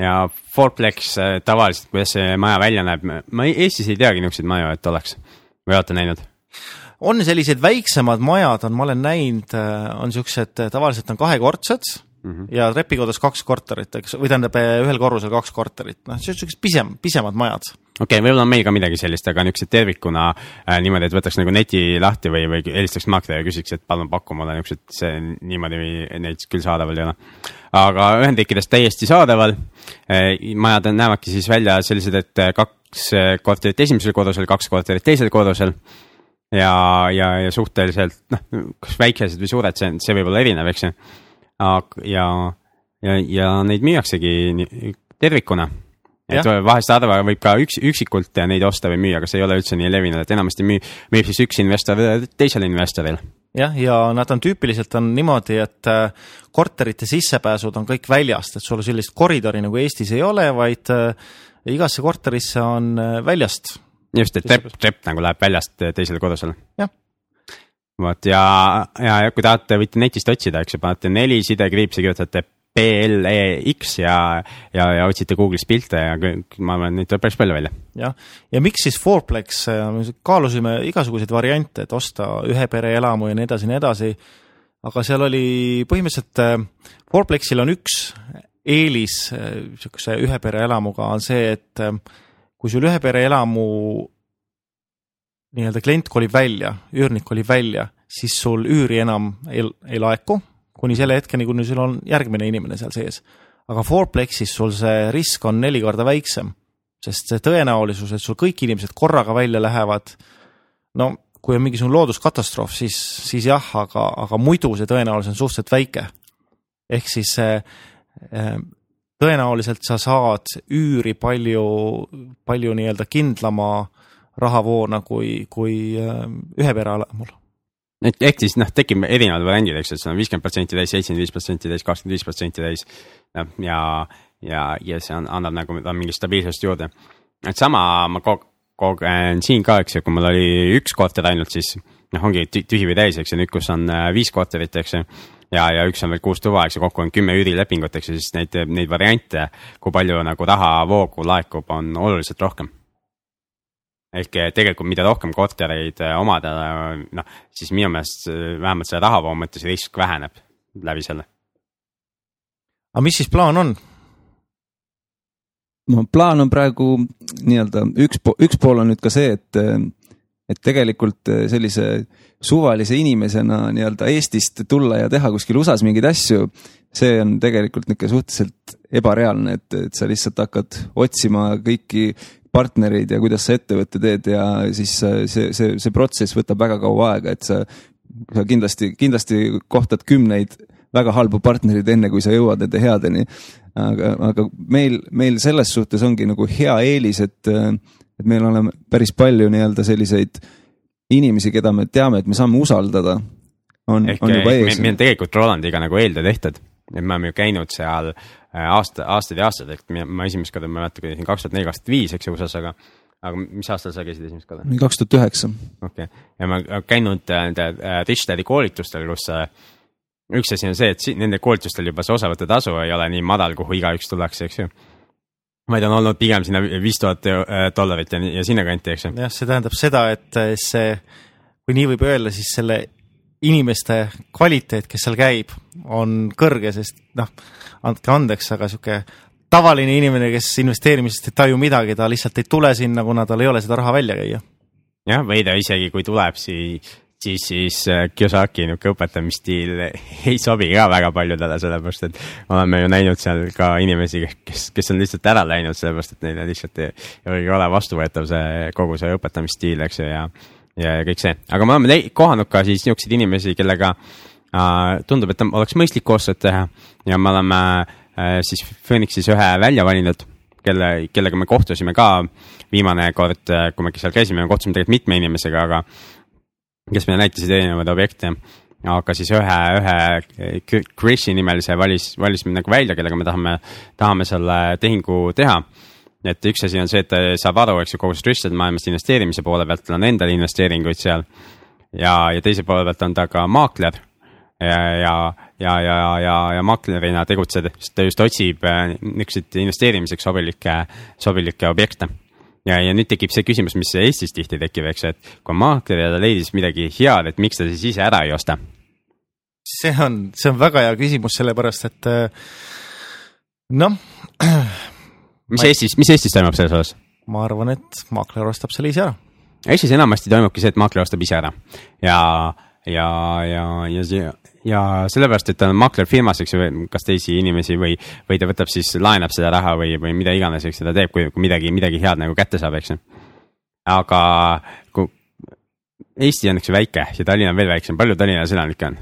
ja fourplex äh, tavaliselt, kuidas see maja välja näeb, ma Eestis ei teagi niisuguseid maju, et oleks või olete näinud? on sellised väiksemad majad, on, ma olen näinud, on siuksed, tavaliselt on kahekordsed mm -hmm. ja trepikodas kaks korterit, eks, või tähendab ühel korrusel kaks korterit, noh, siuksed pisem, pisemad majad okei okay,, võib-olla on meil ka midagi sellist, aga niisugused tervikuna äh, niimoodi, et võtaks nagu neti lahti või, või helistaks Magda ja küsiks, et palun paku mulle niisugused, see niimoodi neid küll saadaval ei ole. aga Ühendriikides täiesti saadaval äh,. majad näevadki siis välja sellised, et äh, kaks äh, korterit esimesel korrusel, kaks korterit teisel korrusel ja, ja, ja suhteliselt noh, kas väikesed või suured, see, see võib olla erinev, eks ju. ja, ja, ja neid müüaksegi tervikuna et vahest Adva võib ka üks, üksikult neid osta või müüa, aga see ei ole üldse nii levinud, et enamasti müü, müüb siis üks investor teisele investorile. jah, ja nad on tüüpiliselt on niimoodi, et äh, korterite sissepääsud on kõik väljast, et sul sellist koridori nagu Eestis ei ole, vaid äh, igasse korterisse on äh, väljast. just, et trepp, trepp nagu läheb väljast teisele korrusele. vot ja, ja, ja kui tahate, võite netist otsida, eks ju, panete neli sidekriipsi, kirjutate BLEX ja, ja, ja otsite Google'is pilte ja ma arvan, neid tuleb päris palju välja. jah, ja miks siis Fourplex, kaalusime igasuguseid variante, et osta ühe pere elamu ja nii edasi nii edasi, aga seal oli põhimõtteliselt, äh, Fourplexil on üks eelis niisuguse äh, ühe pere elamuga on see, et äh, kui sul ühe pere elamu nii-öelda klient kolib välja, üürnik kolib välja, siis sul üüri enam ei, ei laeku kuni selle hetkeni, kuni sul on järgmine inimene seal sees. aga Fourplexis sul see risk on neli korda väiksem, sest see tõenäosus, et sul kõik inimesed korraga välja lähevad, no kui on mingisugune looduskatastroof, siis, siis jah, aga, aga muidu see tõenäosus on suhteliselt väike. ehk siis äh, tõenäoliselt sa saad üüri palju, palju nii-öelda kindlama rahavoona kui, kui äh, ühe pere alamul ehk siis noh, tekib erinevad variandid, eks et sul on viiskümmend protsenti täis, seitsekümmend viis protsenti täis, kakskümmend viis protsenti täis. noh, ja, ja, ja see on, annab nagu mingit stabiilsust juurde. et sama ma kogen siin ka, eks ju, kui mul oli üks korter ainult, siis noh, ongi tühi või täis, eks ju, nüüd, kus on äh, viis korterit, eks ju ja, ja üks on veel kuus tuba, eks ju, kokku on kümme üürilepingut, eks ju, siis neid, neid variante, kui palju nagu rahavoogu laekub, on oluliselt rohkem ehk eh, tegelikult, mida rohkem kortereid eh, omada, noh, siis minu meelest eh, vähemalt selle rahavoo mõttes risk väheneb läbi selle. aga mis siis plaan on? no plaan on praegu nii-öelda üks, üks pool on nüüd ka see, et, et tegelikult sellise suvalise inimesena nii-öelda Eestist tulla ja teha kuskil USA-s mingeid asju, see on tegelikult niisugune suhteliselt ebareaalne, et, et sa lihtsalt hakkad otsima kõiki partnereid ja kuidas sa ettevõtte teed ja siis see, see, see protsess võtab väga kaua aega, et sa, sa kindlasti, kindlasti kohtad kümneid väga halbu partnereid, enne kui sa jõuad nende headeni. aga, aga meil, meil selles suhtes ongi nagu hea eelis, et, et meil oleme päris palju nii-öelda selliseid inimesi, keda me teame, et me saame usaldada. on, on juba ees. meil on tegelikult Rolandiga nagu eeltöö tehtud et me oleme ju käinud seal äh, aasta, aastaid ja aastaid, et ma esimest korda, ma ei mäleta, käisin kaks tuhat neli, kaks tuhat viis, eks ju, USA-s, aga aga mis aastal sa käisid esimest korda? kaks tuhat üheksa. okei okay., ja ma olen käinud äh, nende äh, Rich Daddy koolitustel, kus äh, üks asi on see, et nende koolitustel juba see osavõttetasu ei ole nii madal, kuhu igaüks tullakse, eks ju. vaid on olnud pigem sinna viis tuhat äh, dollarit ja, ja sinnakanti, eks ju. jah, see tähendab seda, et see, kui nii võib öelda, siis selle inimeste kvaliteet, kes seal käib, on kõrge, sest noh, andke andeks, aga sihuke tavaline inimene, kes investeerimisest ei taju midagi, ta lihtsalt ei tule sinna, kuna tal ei ole seda raha välja käia. jah, või ta isegi kui tuleb, siis, siis, siis äh, Kiyosaki niisugune õpetamisstiil *laughs* ei sobi ka väga paljudele, sellepärast et oleme ju näinud seal ka inimesi, kes, kes on lihtsalt ära läinud, sellepärast et neile lihtsalt ei, ei ole vastuvõetav see kogu see õpetamisstiil, eks ju, ja ja, ja kõik see, aga me oleme kohanud ka siis niisuguseid inimesi, kellega äh, tundub, et oleks mõistlik koostööd teha. Ja me oleme äh, siis Phoenixis ühe välja valinud, kelle, kellega me kohtusime ka viimane kord, kui me seal käisime, me kohtusime tegelikult mitme inimesega, aga kes meile näitasid erinevaid objekte, aga siis ühe, ühe Chris'i nimelise valis, valisime nagu välja, kellega me tahame, tahame selle tehingu teha et üks asi on see, et ta saab aru, eks ju, kogu sellest maailmast investeerimise poole pealt, tal on endal investeeringuid seal. ja, ja teise poole pealt on ta ka maakler. ja, ja, ja, ja, ja, ja maaklerina tegutseb, sest ta just otsib äh, niisuguseid investeerimiseks sobilikke, sobilikke objekte ja, ja nüüd tekib see küsimus, mis Eestis tihti tekib, eks ju, et kui maakler ja ta leidis midagi head, et miks ta siis ise ära ei osta? see on, see on väga hea küsimus, sellepärast et eh, noh, *clears throat* mis Ma Eestis, mis Eestis toimub selles osas? ma arvan, et maakler ostab selle ise ära. Eestis enamasti toimubki see, et maakler ostab ise ära ja, ja, ja, ja see ja sellepärast, et ta on maakler firmas, eks ju, kas teisi inimesi või, või ta võtab siis, laenab seda raha või, või mida iganes, eks ju, ta teeb, kui, kui midagi, midagi head nagu kätte saab, eks ju. aga kui Eesti on üks väike ja Tallinn on veel väiksem, palju Tallinnas elanikke on?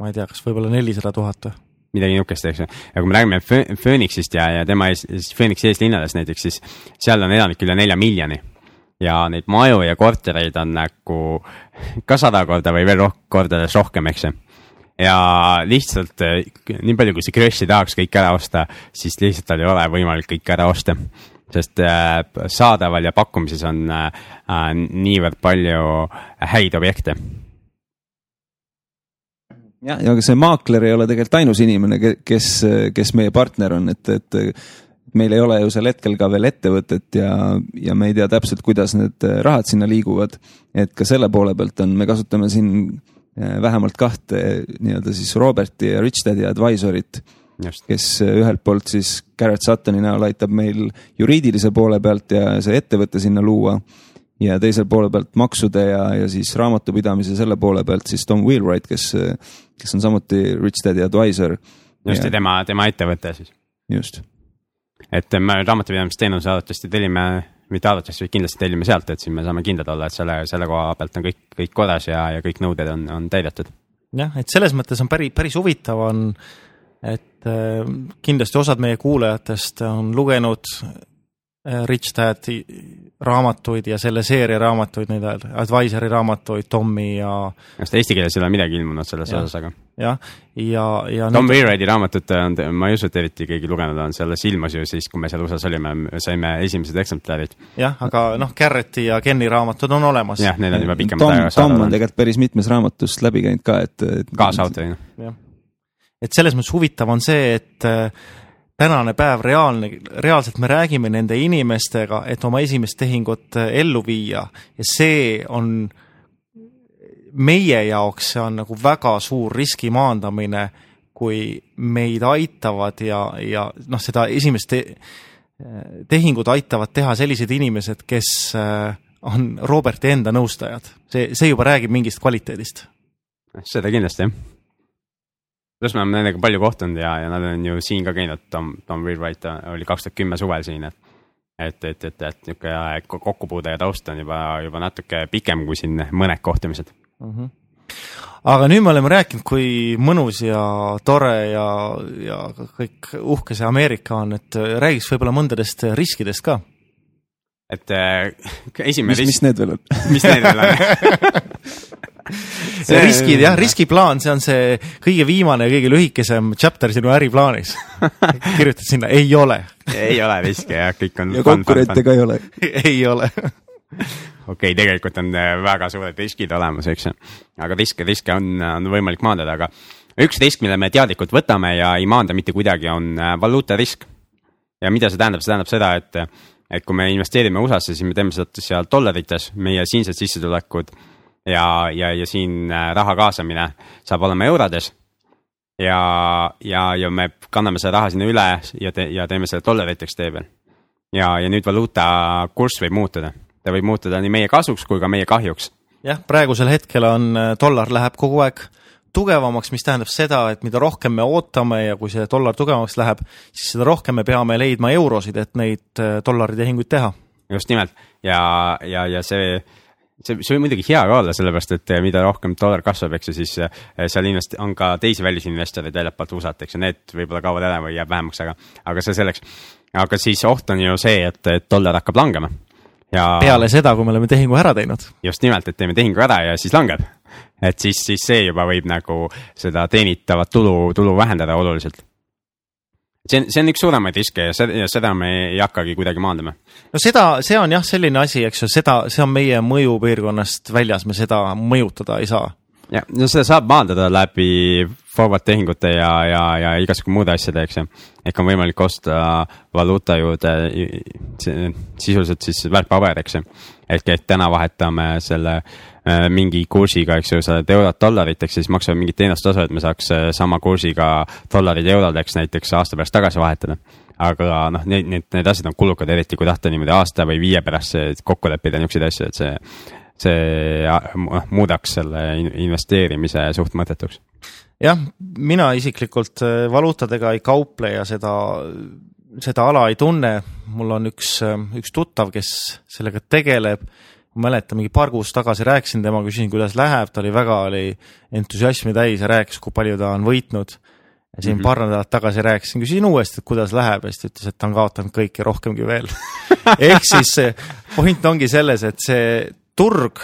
ma ei tea, kas võib-olla nelisada tuhat või? Midagi niisugust, eks ju. ja kui me räägime Pho- Phoenixist ja, ja tema ees, Phoenixi eeslinnades näiteks, siis seal on elanikke üle nelja miljoni. ja neid maju ja kortereid on nagu *laughs* ka sada korda või veel roh-, kordades rohkem, eks ju. ja lihtsalt eh, nii palju, kui see Crashi tahaks kõik ära osta, siis lihtsalt tal ei ole võimalik kõike ära osta. sest äh, saadaval ja pakkumises on äh, niivõrd palju häid objekte jah, ja aga see maakler ei ole tegelikult ainus inimene, kes, kes meie partner on, et, et meil ei ole ju sel hetkel ka veel ettevõtet ja, ja me ei tea täpselt, kuidas need rahad sinna liiguvad. et ka selle poole pealt on, me kasutame siin eh, vähemalt kahte nii-öelda siis Roberti ja Rich Daddy advisorit, kes ühelt poolt siis Garrett Suttoni näol aitab meil juriidilise poole pealt ja see ettevõte sinna luua ja teisel poole pealt maksude ja, ja siis raamatupidamise selle poole pealt siis Tom Wheelwright, kes, kes on samuti Rich Daddy advisor. just ja tema, tema ettevõte siis. just, et me raamatupidamisteenuse arvatavasti tellime, mitte arvatavasti, vaid kindlasti tellime sealt, et siis me saame kindlad olla, et selle, selle koha pealt on kõik, kõik korras ja, ja kõik nõuded on, on täidetud. jah, et selles mõttes on päris, päris huvitav on, et äh, kindlasti osad meie kuulajatest on lugenud Rich Dad'i raamatuid ja selle seeria raamatuid, neid advisory raamatuid, Tommi ja just eesti keeles ei ole midagi ilmunud selles Jah. osas, aga jah, ja, ja Tom nüüd- Wainwrighti raamatut on, ma ei usu, et eriti keegi lugenud on, selles ilmus ju siis, kui me seal USA-s olime, saime esimesed eksemplarid. jah, aga noh, Garretti ja Kenni raamatud on olemas. jah, neil on juba pikemat Tom, aega Tom on tegelikult päris mitmes raamatust läbi käinud ka, et, et. kaasautorina. jah, et selles mõttes huvitav on see, et äh, tänane päev reaalne, reaalselt me räägime nende inimestega, et oma esimest tehingut äh, ellu viia ja see on meie jaoks, see on nagu väga suur riski maandamine, kui meid aitavad ja, ja noh, seda esimest te tehingut aitavad teha sellised inimesed, kes äh, on Roberti enda nõustajad. see, see juba räägib mingist kvaliteedist seda kindlasti jah. Pluss me oleme nendega palju kohtunud ja, ja nad on ju siin ka käinud, Tom, Tom Wheelwright oli kaks tuhat kümme suvel siin, et et, et, et, et niisugune kokkupuude ja taust on juba, juba natuke pikem kui siin mõned kohtumised. mm. -hmm. aga nüüd me oleme rääkinud, kui mõnus ja tore ja, ja kõik uhke see Ameerika on, et räägiks võib-olla mõndadest riskidest ka. et äh, *laughs* esimene mis, mis risk, need veel on? mis need veel on? *laughs* *laughs* *laughs* See... riskid jah, riskiplaan, see on see kõige viimane ja kõige lühikesem chapter sinu äriplaanis. *laughs* kirjutad sinna, ei ole. ei ole riske jah, kõik on. ja konkurente ka ei ole *laughs* ei ole okei okay,, tegelikult on äh, väga suured riskid olemas, eks ju. aga riske, riske on, on võimalik maandada, aga üks risk, mille me teadlikult võtame ja ei maanda mitte kuidagi, on äh, valuutarisk. ja mida see tähendab, see tähendab seda, et, et kui me investeerime USA-sse, siis me teeme seda seal dollarites, meie siinsed sissetulekud ja, ja, ja siin äh, raha kaasamine saab olema eurodes. ja, ja, ja me kanname selle raha sinna üle ja te, ja teeme selle dollariteks tee peal. ja, ja nüüd valuuta kurss võib muutuda, ta võib muutuda nii meie kasuks kui ka meie kahjuks. jah, praegusel hetkel on äh, dollar läheb kogu aeg tugevamaks, mis tähendab seda, et mida rohkem me ootame ja kui see dollar tugevamaks läheb, siis seda rohkem me peame leidma eurosid, et neid äh, dollaritehinguid teha. just nimelt ja, ja, ja see see, see võib muidugi hea ka olla, sellepärast et eh, mida rohkem dollar kasvab, eks ju, siis eh, seal invest-, on ka teisi välisinvestoreid väljapoolt USA-t, eks ju, need võib-olla kaovad ära või jääb vähemaks, aga, aga see selleks. aga siis oht on ju see, et, et dollar hakkab langema. ja peale seda, kui me oleme tehingu ära teinud. just nimelt, et teeme tehingu ära ja siis langeb. et siis, siis see juba võib nagu seda teenitavat tulu, tulu vähendada oluliselt see on, see on üks suuremaid riske ja seda, ja seda me ei hakkagi kuidagi maandama. no seda, see on jah, selline asi, eks ju, seda, see on meie mõjupiirkonnast väljas, me seda mõjutada ei saa. Ja, no seda saab maandada läbi forward tehingute ja, ja, ja igasugu muude asjade, eks ju. ehk on võimalik osta valuuta juurde sisuliselt siis väärtpaber, eks ju. ehk et täna vahetame selle Äh, mingi kursiga, eks ju, sa oled eurot dollariteks ja siis maksavad mingit teenustasu, et me saaks äh, sama kursiga dollarid eurodeks näiteks aasta pärast tagasi vahetada. aga noh, need, need, need asjad on kulukad, eriti kui tahta niimoodi aasta või viie pärast kokku leppida niisuguseid asju, et see, see noh, muudaks selle investeerimise suht mõttetuks jah, mina isiklikult äh, valuutadega ei kauple ja seda, seda ala ei tunne. mul on üks, üks tuttav, kes sellega tegeleb ma mäletan, mingi paar kuud tagasi rääkisin temaga, küsisin, kuidas läheb, ta oli väga, oli entusiasmi täis ja rääkis, kui palju ta on võitnud. ja siin mm -hmm. paar nädalat tagasi rääkisin, küsisin uuesti, et kuidas läheb ja siis ta ütles, et ta on kaotanud kõik ja rohkemgi veel *laughs* ehk siis point ongi selles, et see turg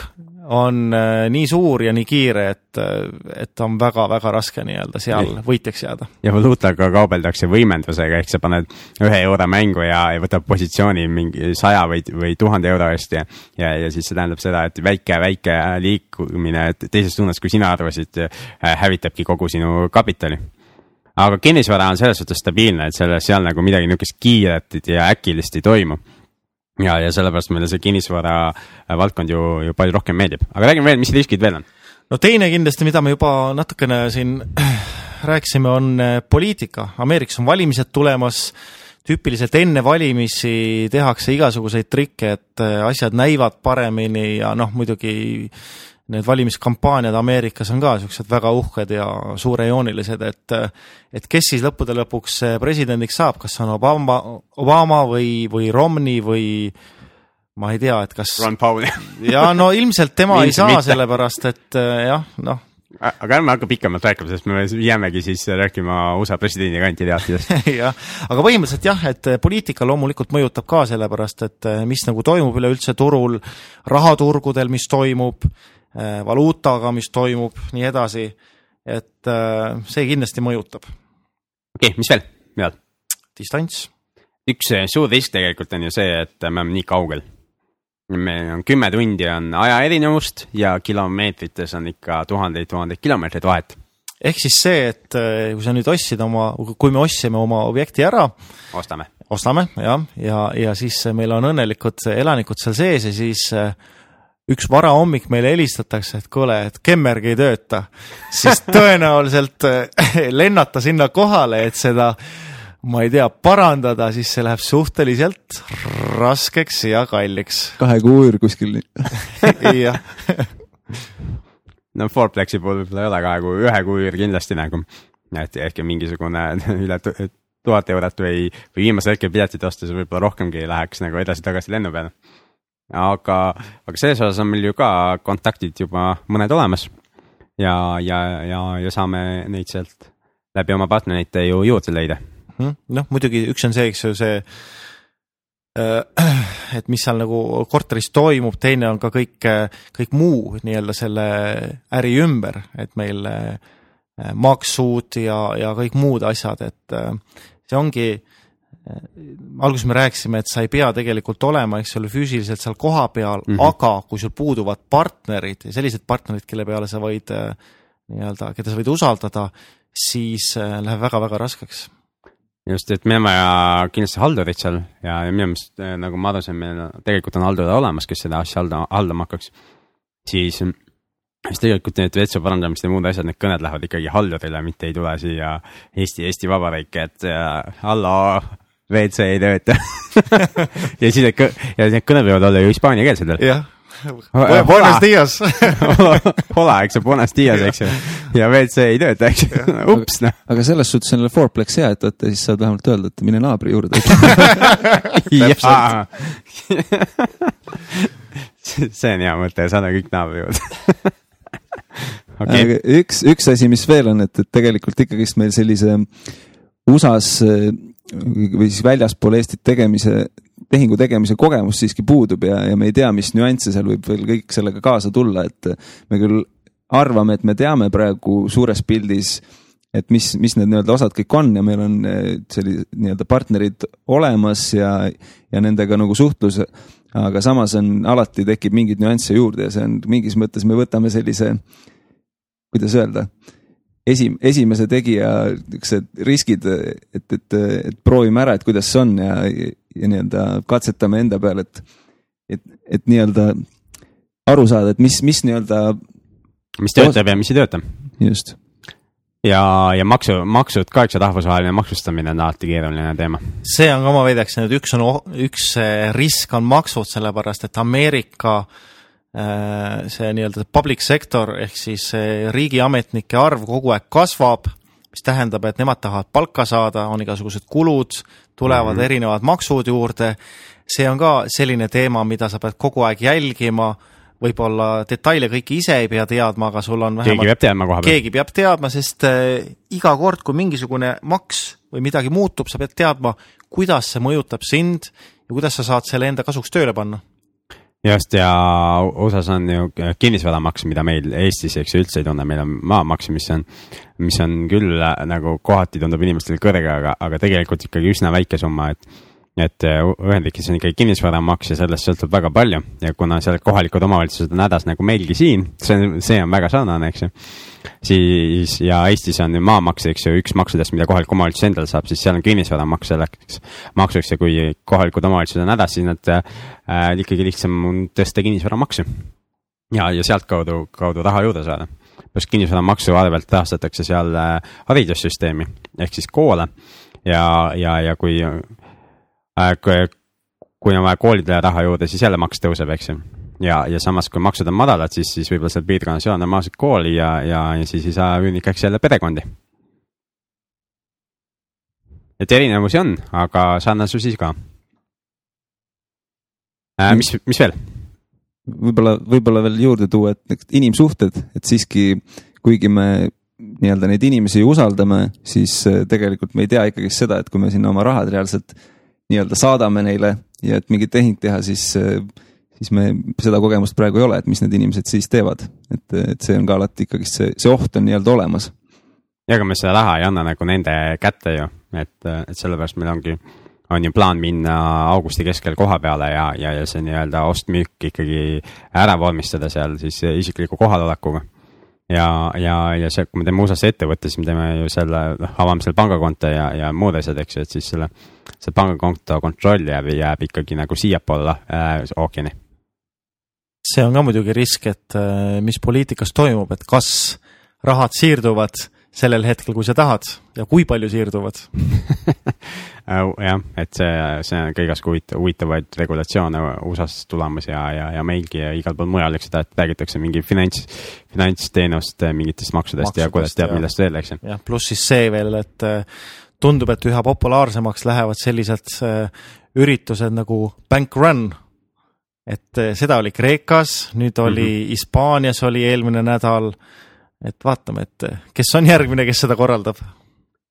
on äh, nii suur ja nii kiire, et, äh, et on väga-väga raske nii-öelda seal võitjaks jääda. ja valuutaga kaubeldakse võimendusega, ehk sa paned ühe euro mängu ja, ja võtab positsiooni mingi saja või, või tuhande euro eest ja, ja, ja siis see tähendab seda, et väike-väike liikumine teises suunas, kui sina arvasid, äh, hävitabki kogu sinu kapitali. Aga kinnisvara on selles suhtes stabiilne, et selle, seal nagu midagi niisugust kiiret ja äkilist ei toimu ja, ja sellepärast meile see kinnisvara äh, valdkond ju, ju palju rohkem meeldib, aga räägime veel, mis riskid veel on? no teine kindlasti, mida me juba natukene siin *clears throat* rääkisime, on äh, poliitika. Ameerikas on valimised tulemas, tüüpiliselt enne valimisi tehakse igasuguseid trikke, et äh, asjad näivad paremini ja noh, muidugi need valimiskampaaniad Ameerikas on ka niisugused väga uhked ja suurejoonilised, et et kes siis lõppude lõpuks presidendiks saab, kas on Obama, Obama või, või Romney või ma ei tea, et kas Ron Paul. *laughs* Ja no ilmselt tema ei saa, sellepärast et jah, noh. Aga ärme hakka pikemalt rääkima, sest me jäämegi siis rääkima USA presidendi kandidaatidest *laughs* jah, aga põhimõtteliselt jah, et poliitika loomulikult mõjutab ka sellepärast, et mis nagu toimub üleüldse turul, rahaturgudel, mis toimub valuutaga, mis toimub, nii edasi. et äh, see kindlasti mõjutab. okei okay,, mis veel, Millal? distants. üks äh, suur risk tegelikult on ju see, et me oleme nii kaugel. meil on kümme tundi on aja erinevust ja kilomeetrites on ikka tuhandeid-tuhandeid kilomeetreid vahet ehk siis see, et kui sa nüüd ostsid oma, kui me ostsime oma objekti ära. ostame. ostame jah, ja, ja, ja siis meil on õnnelikud elanikud seal sees ja siis äh, üks varahommik meile helistatakse, et kuule, et kemmerg ei tööta, siis *laughs* tõenäoliselt eh, lennata sinna kohale, et seda ma ei tea, parandada, siis see läheb suhteliselt raskeks ja kalliks. kahe kuu üür kuskil *laughs* jah. no Fourplexi puhul võib-olla ei ole kahe kuu, ühe kuu üür kindlasti nagu, et ehk mingisugune *laughs* üle tuhat eurot või, või viimasel hetkel piletit ostes võib-olla rohkemgi läheks nagu edasi-tagasi lennu peale aga, aga selles osas on meil ju ka kontaktid juba mõned olemas. ja, ja, ja, ja saame neid sealt läbi oma partnerite ju juurde leida. Mhm. noh, muidugi üks on see, eks ju, see *clears throat* et mis seal nagu korteris toimub, teine on ka kõik, kõik muu nii-öelda selle äri ümber, et meil maksud ja, ja kõik muud asjad, et see ongi alguses me rääkisime, et sa ei pea tegelikult olema, eks ole, füüsiliselt seal kohapeal mm, -hmm. aga kui sul puuduvad partnerid ja sellised partnerid, kelle peale sa võid nii-öelda, keda sa võid usaldada, siis läheb väga-väga raskeks just, et meil on vaja kindlasti haldurit seal ja, ja minu meelest nagu ma aru sain, meil tegelikult on haldur olemas, kes seda asja halda, haldama hakkaks. siis, siis tegelikult need WC parandamised ja muud asjad, need kõned lähevad ikkagi haldurile, mitte ei tule siia Eesti, Eesti Vabariiki, et hallo, WC ei tööta. *laughs* Ja siis need, ja need kõned võivad olla ju hispaaniakeelsed veel. jah. Buenos dias. Hola, eks ju, Buenos dias, eks ju. ja WC ei tööta, eks ju, *laughs* ups noh. aga selles suhtes on Fourplex hea, et vaata, siis saad vähemalt öelda, et mine naabri juurde. *laughs* See on hea mõte, saada kõik naabri juurde. Okay.. üks, üks asi, mis veel on, et, et tegelikult ikkagist meil sellise USA-s või siis väljaspool Eestit tegemise, tehingu tegemise kogemus siiski puudub ja, ja me ei tea, mis nüansse seal võib veel kõik sellega kaasa tulla, et me küll arvame, et me teame praegu suures pildis, et mis, mis need nii-öelda osad kõik on ja meil on eh, sellised nii-öelda partnerid olemas ja, ja nendega nagu suhtlus. aga samas on, alati tekib mingeid nüansse juurde ja see on mingis mõttes, me võtame sellise, kuidas öelda esi, esimese tegija niisugused riskid, et, et, et proovime ära, et kuidas see on ja, ja nii-öelda katsetame enda peal, et, et, et nii-öelda aru saada, et mis, mis nii-öelda. mis töötab ja mis ei tööta. just. ja, ja maksu, maksud ka, eks ju, rahvusvaheline maksustamine on alati keeruline teema. see on ka, ma väidaks, et üks on, üks risk on maksud, sellepärast et Ameerika äh, Äh, see nii-öelda public sector ehk siis riigiametnike arv kogu aeg kasvab, mis tähendab, et nemad tahavad palka saada, on igasugused kulud, tulevad mm -hmm. erinevad maksud juurde. see on ka selline teema, mida sa pead kogu aeg jälgima, võib-olla detaile kõiki ise ei pea teadma, aga sul on vähemalt keegi peab teadma koha peal. keegi peab teadma, sest äh, iga kord, kui mingisugune maks või midagi muutub, sa pead teadma, kuidas see mõjutab sind ja kuidas sa saad selle enda kasuks tööle panna just ja USA-s on ju kinnisvaramaks, mida meil Eestis, eks ju, üldse ei tunne, meil on maamaks, mis on, mis on küll äh, nagu kohati tundub inimestele kõrge, aga, aga tegelikult ikkagi üsna väike summa, et et äh, Ühendriikides on ikkagi kinnisvaramaks ja sellest sõltub väga palju ja kuna seal kohalikud omavalitsused on hädas nagu meilgi siin, see on, see on väga sarnane, eks ju siis ja Eestis on maamaks, eks ju, üks maksudest, mida kohalik omavalitsus endale saab, siis seal on kinnisvaramaks selleks maksuks ja kui kohalikud omavalitsused on hädas, siis nad äh, ikkagi lihtsam on tõsta kinnisvaramaksu. ja, ja sealtkaudu, kaudu raha juurde saada. pluss kinnisvaramaksu arvelt rahastatakse seal äh, haridussüsteemi ehk siis koole ja, ja, ja kui äh,, kui, kui on vaja koolidele raha juurde, siis jälle maks tõuseb, eks ju ja, ja samas, kui maksud on madalad, siis, siis võib-olla seal piirkonnas ei ole normaalset kooli ja, ja, ja siis ei saa üünikaks jälle perekondi. et erinevusi on, aga sarnasusi ka äh,. mis, mis veel? võib-olla, võib-olla veel juurde tuua, et inimsuhted, et siiski kuigi me nii-öelda neid inimesi usaldame, siis äh, tegelikult me ei tea ikkagi seda, et kui me sinna oma rahad reaalselt nii-öelda saadame neile ja et mingi tehing teha, siis siis me seda kogemust praegu ei ole, et mis need inimesed siis teevad. et, et see on ka alati ikkagist see, see oht on nii-öelda olemas. ja ega me seda raha ei anna nagu nende kätte ju, et, et sellepärast meil ongi, on ju plaan minna augusti keskel koha peale ja, ja, ja see nii-öelda ost-müük ikkagi ära vormistada seal siis isikliku kohalolekuga ja, ja, ja see, kui me teeme USA-s ettevõtte, siis me teeme ju selle, noh, avame seal pangakonto ja, ja muud asjad, eks ju, et siis selle, see pangakonto kontroll jääb, jääb ikkagi nagu siiapoole äh, ookeani. See on ka muidugi risk, et äh, mis poliitikas toimub, et kas rahad siirduvad sellel hetkel, kui sa tahad ja kui palju siirduvad *laughs* jah, et see, see on ka igasugu huvitav, huvitavaid regulatsioone USA-s tulemas ja, ja, ja meilgi ja igal pool mujal, eks seda, et räägitakse mingi finants, finantsteenuste mingitest maksudest, maksudest ja kuidas teab, millest veel, eks ju. jah, pluss siis see veel, et äh, tundub, et üha populaarsemaks lähevad sellised äh, üritused nagu bank run et eh, seda oli Kreekas, nüüd oli mm -hmm. Hispaanias oli eelmine nädal. Et vaatame, et eh, kes on järgmine, kes seda korraldab.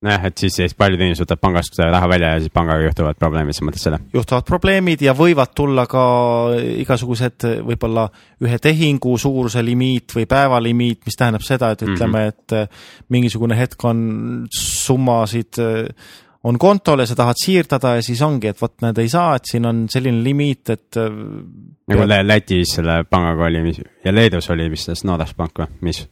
nojah, et siis, siis paljud inimesed võtavad pangast raha välja ja siis pangaga juhtuvad probleemid, sa mõtled seda? juhtuvad probleemid ja võivad tulla ka igasugused võib-olla ühe tehingu suuruse limiit või päevalimiit, mis tähendab seda, et ütleme, et äh, mingisugune hetk on summasid on kontol ja sa tahad siirdada ja siis ongi, et vot näed, ei saa, et siin on selline limiit, et äh, nagu Lä- Lätis selle pangaga oli mis, ja Leedus oli vist see Nordas pank või, mis,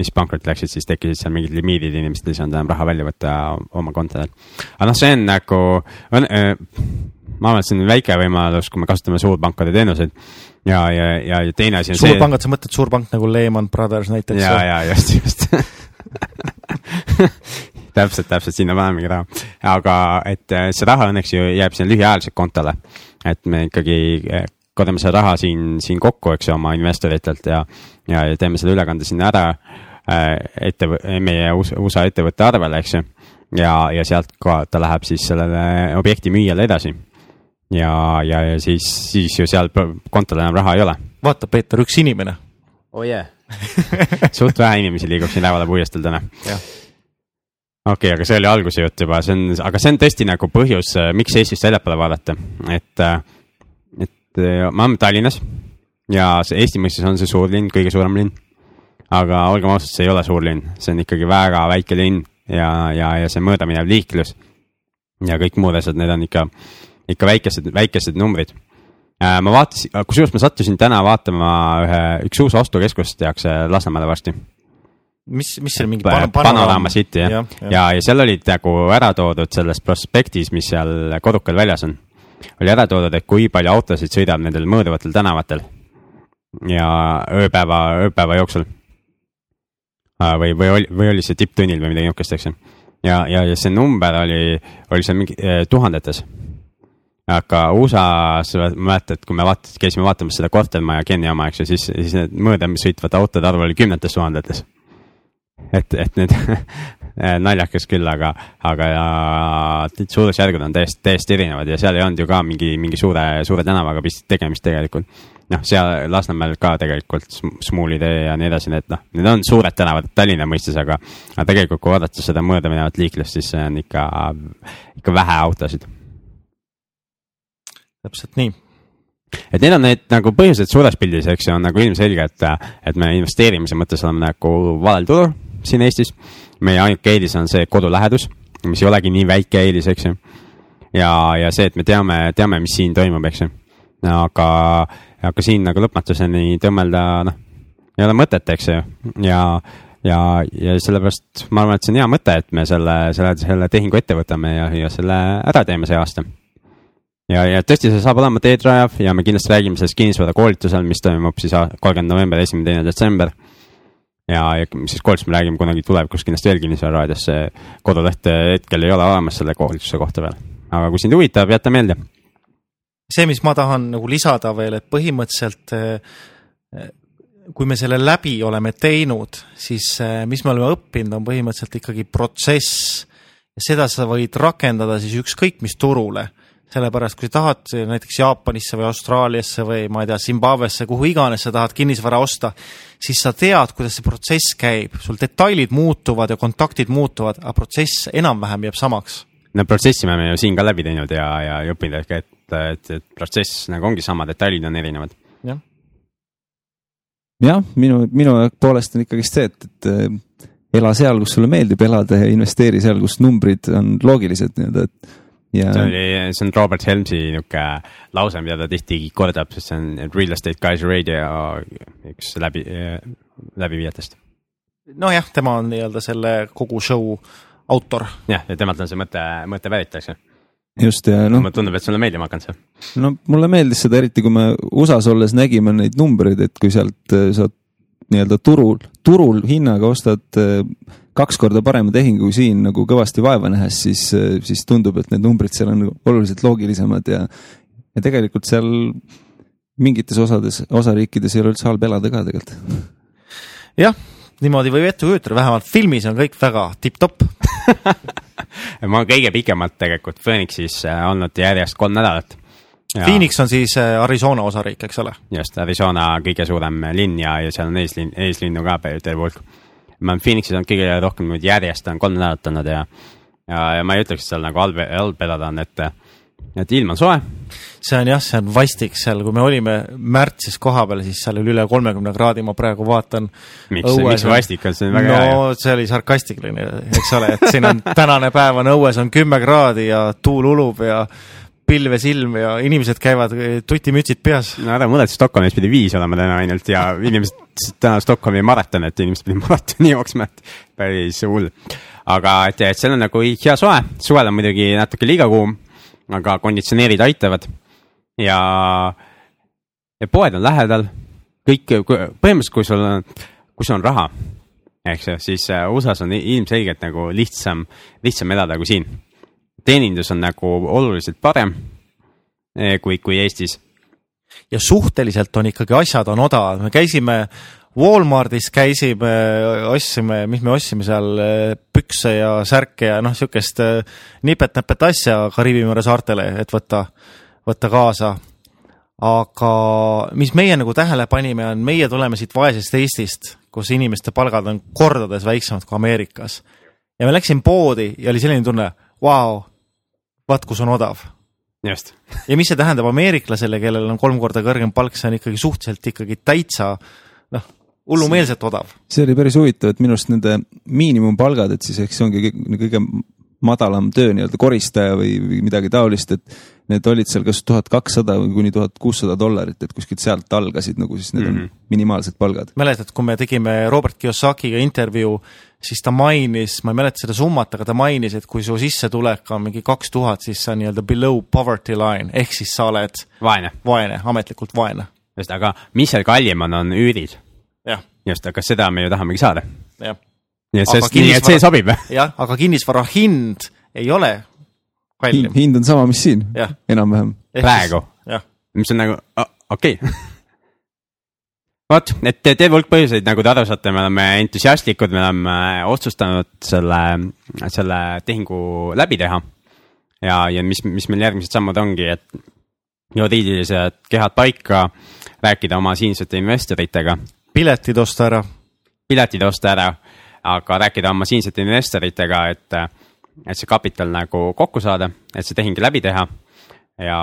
mis pankrotti läksid, siis tekkisid seal mingid limiidid, inimestel ei saanud enam raha välja võtta oma kontodelt. aga noh, see on nagu, on, ma arvan, et see on väike võimalus, kui me kasutame suurpankade teenuseid ja, ja, ja, ja teine asi on see. suurpangad, sa mõtled suurpank nagu Lehman Brothers näiteks? ja, ja just, just *laughs* täpselt, täpselt sinna panemegi raha, aga et äh, see raha õnneks ju jääb sinna lühiajaliselt kontole. et me ikkagi äh, korjame selle raha siin, siin kokku, eks ju, oma investoritelt ja, ja ja teeme selle ülekande sinna ära äh, ettevõ-, meie US- USA ettevõtte arvele, eks ju. ja, ja sealt ka ta läheb siis sellele objekti müüjale edasi. ja, ja, ja siis, siis ju seal kontol enam raha ei ole vaata, Peeter, üks inimene. oh yeah. *laughs* suht vähe inimesi liigub siin Rävala puiesteel täna. Jah. Okei okay,, aga see oli alguse jutt juba, see on, aga see on tõesti nagu põhjus, miks Eestist väljapoole vaadata, et, et äh, me oleme Tallinnas ja see Eesti mõistes on see suur linn, kõige suurem linn. aga olgem ausad, see ei ole suur linn, see on ikkagi väga väike linn ja, ja, ja see mõõdaminev liiklus ja kõik muud asjad, need on ikka, ikka väikesed, väikesed numbrid Äh, ma vaatasin, kusjuures ma sattusin täna vaatama ühe, üks uus ostukeskus tehakse Lasnamäele varsti. mis, mis see mingi Pa- Panorama City jah, ja, ja, ja seal olid nagu ära toodud selles prospektis, mis seal kodukal väljas on. oli ära toodud, et kui palju autosid sõidab nendel mõõduvatel tänavatel ja ööpäeva, ööpäeva jooksul. või, või oli, või oli see tipptunnil või midagi niisugust, eks ju. ja, ja, ja see number oli, oli seal mingi eh, tuhandetes. aga USA-s et kui me vaat-, käisime vaatamas seda kortermaja Keni oma, eks ju, siis, siis need mõõdem sõitvate autode arv oli kümnetes tuhandetes et, et need *laughs* naljakas küll, aga, aga ja, suurusjärgud on täiesti, täiesti erinevad ja seal ei olnud ju ka mingi, mingi suure, suure tänavaga vist tegemist tegelikult. noh, seal Lasnamäel ka tegelikult Sm- Smuuli tee ja nii edasi, need noh, need on suured tänavad Tallinna mõistes, aga, aga tegelikult kui vaadata seda mõõdaminevat liiklust, siis see on ikka, ikka vähe autosid. täpselt nii. et need on need nagu põhjused suures pildis, eks ju, on nagu ilmselge, et, et me investeerimise mõttes oleme nagu valel turul siin Eestis. meie ainuke eelis on see kodulähedus, mis ei olegi nii väike eelis, eks ju. ja, ja see, et me teame, teame, mis siin toimub, eks ju. aga, aga siin nagu lõpmatuseni tõmmelda, noh, ei ole mõtet, eks ju, ja ja, ja sellepärast ma arvan, et see on hea mõte, et me selle, selle, selle tehingu ette võtame ja, ja selle ära teeme see aasta ja, ja tõesti, see saab olema teedrajav ja me kindlasti räägime sellest kinnisvara koolitusel, mis toimub siis kolmkümmend november, esimene, teine detsember. ja, ja siis koolitusest me räägime kunagi tulevikus kindlasti veel kinnisvararaadios, see koduleht hetkel ei ole olemas selle koolituse kohta veel. aga kui sind huvitab, jäta meelde. see, mis ma tahan nagu lisada veel, et põhimõtteliselt eh, kui me selle läbi oleme teinud, siis eh, mis me oleme õppinud, on põhimõtteliselt ikkagi protsess. seda sa võid rakendada siis ükskõik mis turule sellepärast kui sa tahad näiteks Jaapanisse või Austraaliasse või ma ei tea, Zimbabwesse, kuhu iganes sa tahad kinnisvara osta, siis sa tead, kuidas see protsess käib, sul detailid muutuvad ja kontaktid muutuvad, aga protsess enam-vähem jääb samaks. no protsessi me oleme ju siin ka läbi teinud ja, ja õppinud, et, et, et protsess nagu ongi sama, detailid on erinevad. jah, jah, minu, minu poolest on ikkagist see, et, et äh, ela seal, kus sulle meeldib elada ja investeeri seal, kus numbrid on loogilised nii-öelda, et ja see oli, see on Robert Helmsi niisugune lause, mida ta tihti kordab, sest see on Real Estate Guys Radio üks läbi, läbiviijatest. Nojah, tema on nii-öelda selle kogu show autor. jah, ja temalt on see mõte, mõte pärit, eks ju. just ja noh, mulle tundub, et sulle meeldima hakanud see. no mulle meeldis seda eriti, kui me USA-s olles nägime neid numbreid, et kui sealt äh, saad nii-öelda turul, turul hinnaga ostad äh, kaks korda parema tehingu siin nagu kõvasti vaeva nähes, siis, siis tundub, et need numbrid seal on oluliselt loogilisemad ja, ja tegelikult seal mingites osades, osariikides ei ole üldse halb elada ka tegelikult. jah, niimoodi võib ette kujutada, vähemalt filmis on kõik väga tipp-topp. *laughs* ma olen kõige pikemalt tegelikult Phoenixis äh, olnud järjest kolm nädalat. Phoenix on siis äh, Arizona osariik, eks ole? just, Arizona kõige suurem linn ja, ja seal on eeslinn, eeslinnu ka terve hulk. Ma olen Phoenixis olnud kõige rohkem niimoodi järjest olen kolm nädalat olnud ja, ja, ja ma ei ütleks, et seal nagu halb, halb elada on, et, et ilm on soe see on jah, see on vastik seal, kui me olime märtsis kohapeal, siis seal oli üle kolmekümne kraadi, ma praegu vaatan. miks, miks vastik on, see on väga no, hea ju. see oli sarkastiline, eks ole, et siin on tänane päev on õues on kümme kraadi ja tuul ulub ja pilves ilm ja inimesed käivad tutimütsid peas. no ära muretse, Stockholmis pidi viis olema täna ainult ja inimesed täna Stockholmi maraton, et inimesed pidid *laughs* maratoni jooksma, et päris hull. aga et, et seal on nagu hea soe, suvel on muidugi natuke liiga kuum, aga konditsioneerid aitavad ja, ja poed on lähedal, kõik, põhimõtteliselt, kui sul on, kui sul on raha, eks ju, siis äh, USA-s on ilmselgelt nagu lihtsam, lihtsam elada kui siin. Teenindus on nagu oluliselt parem eh, kui, kui Eestis. ja suhteliselt on ikkagi asjad on odavad, me käisime Walmartis käisime, ostsime, mis me ostsime seal, pükse ja särke ja noh, äh, nipet-näpet asja Kariibi mere saartele, et võtta võtta kaasa. aga mis meie nagu tähele panime, on meie tuleme siit vaesest Eestist, kus inimeste palgad on kordades väiksemad kui Ameerikas. ja me läksime poodi ja oli selline tunne, vau, vaat kus on odav. just. ja mis see tähendab ameeriklasele, kellel on kolm korda kõrgem palk, see on ikkagi suhteliselt ikkagi täitsa noh, hullumeelselt odav. see oli päris huvitav, et minu arust nende miinimumpalgad, et siis eks see ongi kõige madalam töö nii-öelda koristaja või, või midagi taolist, et need olid seal kas tuhat kakssada või kuni tuhat kuussada dollarit, et kuskilt sealt algasid nagu siis need mm -hmm. on minimaalsed palgad. mäletad, kui me tegime Robert Kiyosakiga intervjuu, siis ta mainis, ma ei mäleta seda summat, aga ta mainis, et kui su sissetulek on mingi kaks tuhat, siis sa nii-öelda below poverty line ehk siis sa oled vaene, vaene, ametlikult vaene. just, aga mis seal kallim on, on üürid. just, aga seda me ju tahamegi saada. jah nii et sest, nii et see sobib. jah, aga kinnisvara hind ei ole kallim. hind on sama, mis siin, enam-vähem. praegu, mis on nagu okei okay. vot, et terve hulk põhjuseid, nagu te aru saate, me oleme entusiastlikud, me oleme otsustanud selle, selle tehingu läbi teha. ja, ja mis, mis meil järgmised sammud ongi, et juriidilised kehad paika, rääkida oma siinsete investoritega. piletid osta ära. piletid osta ära, aga rääkida oma siinsete investoritega, et et see kapital nagu kokku saada, et see tehing läbi teha ja,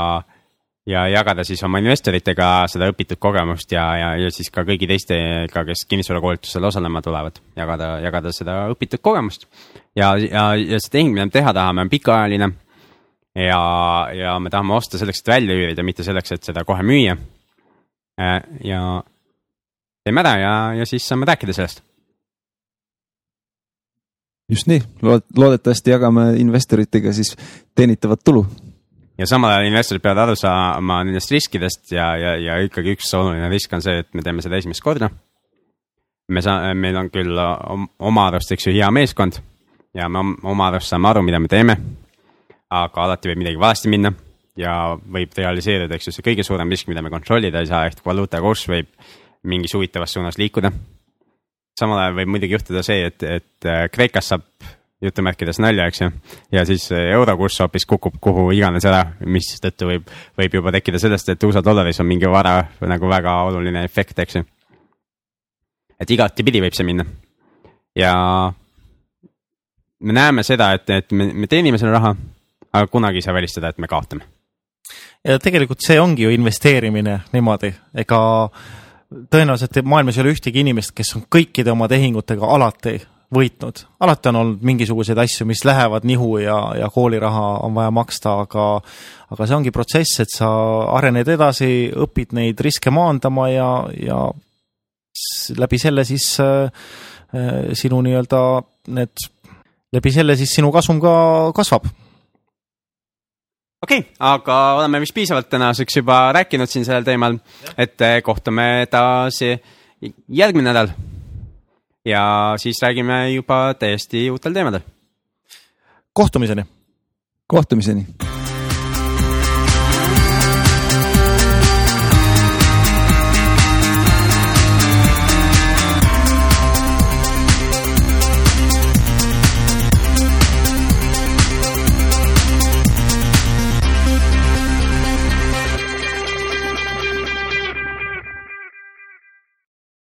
ja jagada siis oma investoritega seda õpitud kogemust ja, ja, ja siis ka kõigi teistega, kes kinnisvarakoolitusel osalema tulevad, jagada, jagada seda õpitud kogemust. ja, ja, ja see tehing, mida me teha tahame, on pikaajaline. ja, ja me tahame osta selleks, et välja üürida, mitte selleks, et seda kohe müüa. ja teeme ära ja, ja siis saame rääkida sellest just nii, loodetavasti jagame investoritega siis teenitavat tulu. ja samal ajal investorid peavad aru saama nendest riskidest ja, ja, ja ikkagi üks oluline risk on see, et me teeme seda esimest korda. me saa-, meil on küll oma arust, eks ju, hea meeskond ja me oma arust saame aru, mida me teeme. aga alati võib midagi valesti minna ja võib realiseeruda, eks ju, see kõige suurem risk, mida me kontrollida ei saa, ehk valuuta kurss võib mingis huvitavas suunas liikuda samal ajal võib muidugi juhtuda see, et, et äh, Kreekas saab jutumärkides nalja, eks ju. ja siis äh, eurokurss hoopis kukub kuhu iganes ära, mistõttu võib, võib juba tekkida sellest, et USA dollaris on mingi vara nagu väga oluline efekt, eks ju. et igatipidi võib see minna. ja me näeme seda, et, et me, me teenime selle raha, aga kunagi ei saa välistada, et me kaotame. ja tegelikult see ongi ju investeerimine niimoodi, ega tõenäoliselt maailmas ei ole ühtegi inimest, kes on kõikide oma tehingutega alati võitnud. alati on olnud mingisuguseid asju, mis lähevad nihu ja, ja kooliraha on vaja maksta, aga aga see ongi protsess, et sa arened edasi, õpid neid riske maandama ja, ja läbi selle siis äh, äh sinu nii-öelda need, läbi selle siis sinu kasum ka kasvab okei okay,, aga oleme vist piisavalt tänaseks juba rääkinud siin sellel teemal, et eh, kohtume taas järgmine nädal. ja siis räägime juba täiesti uutel teemadel. kohtumiseni. kohtumiseni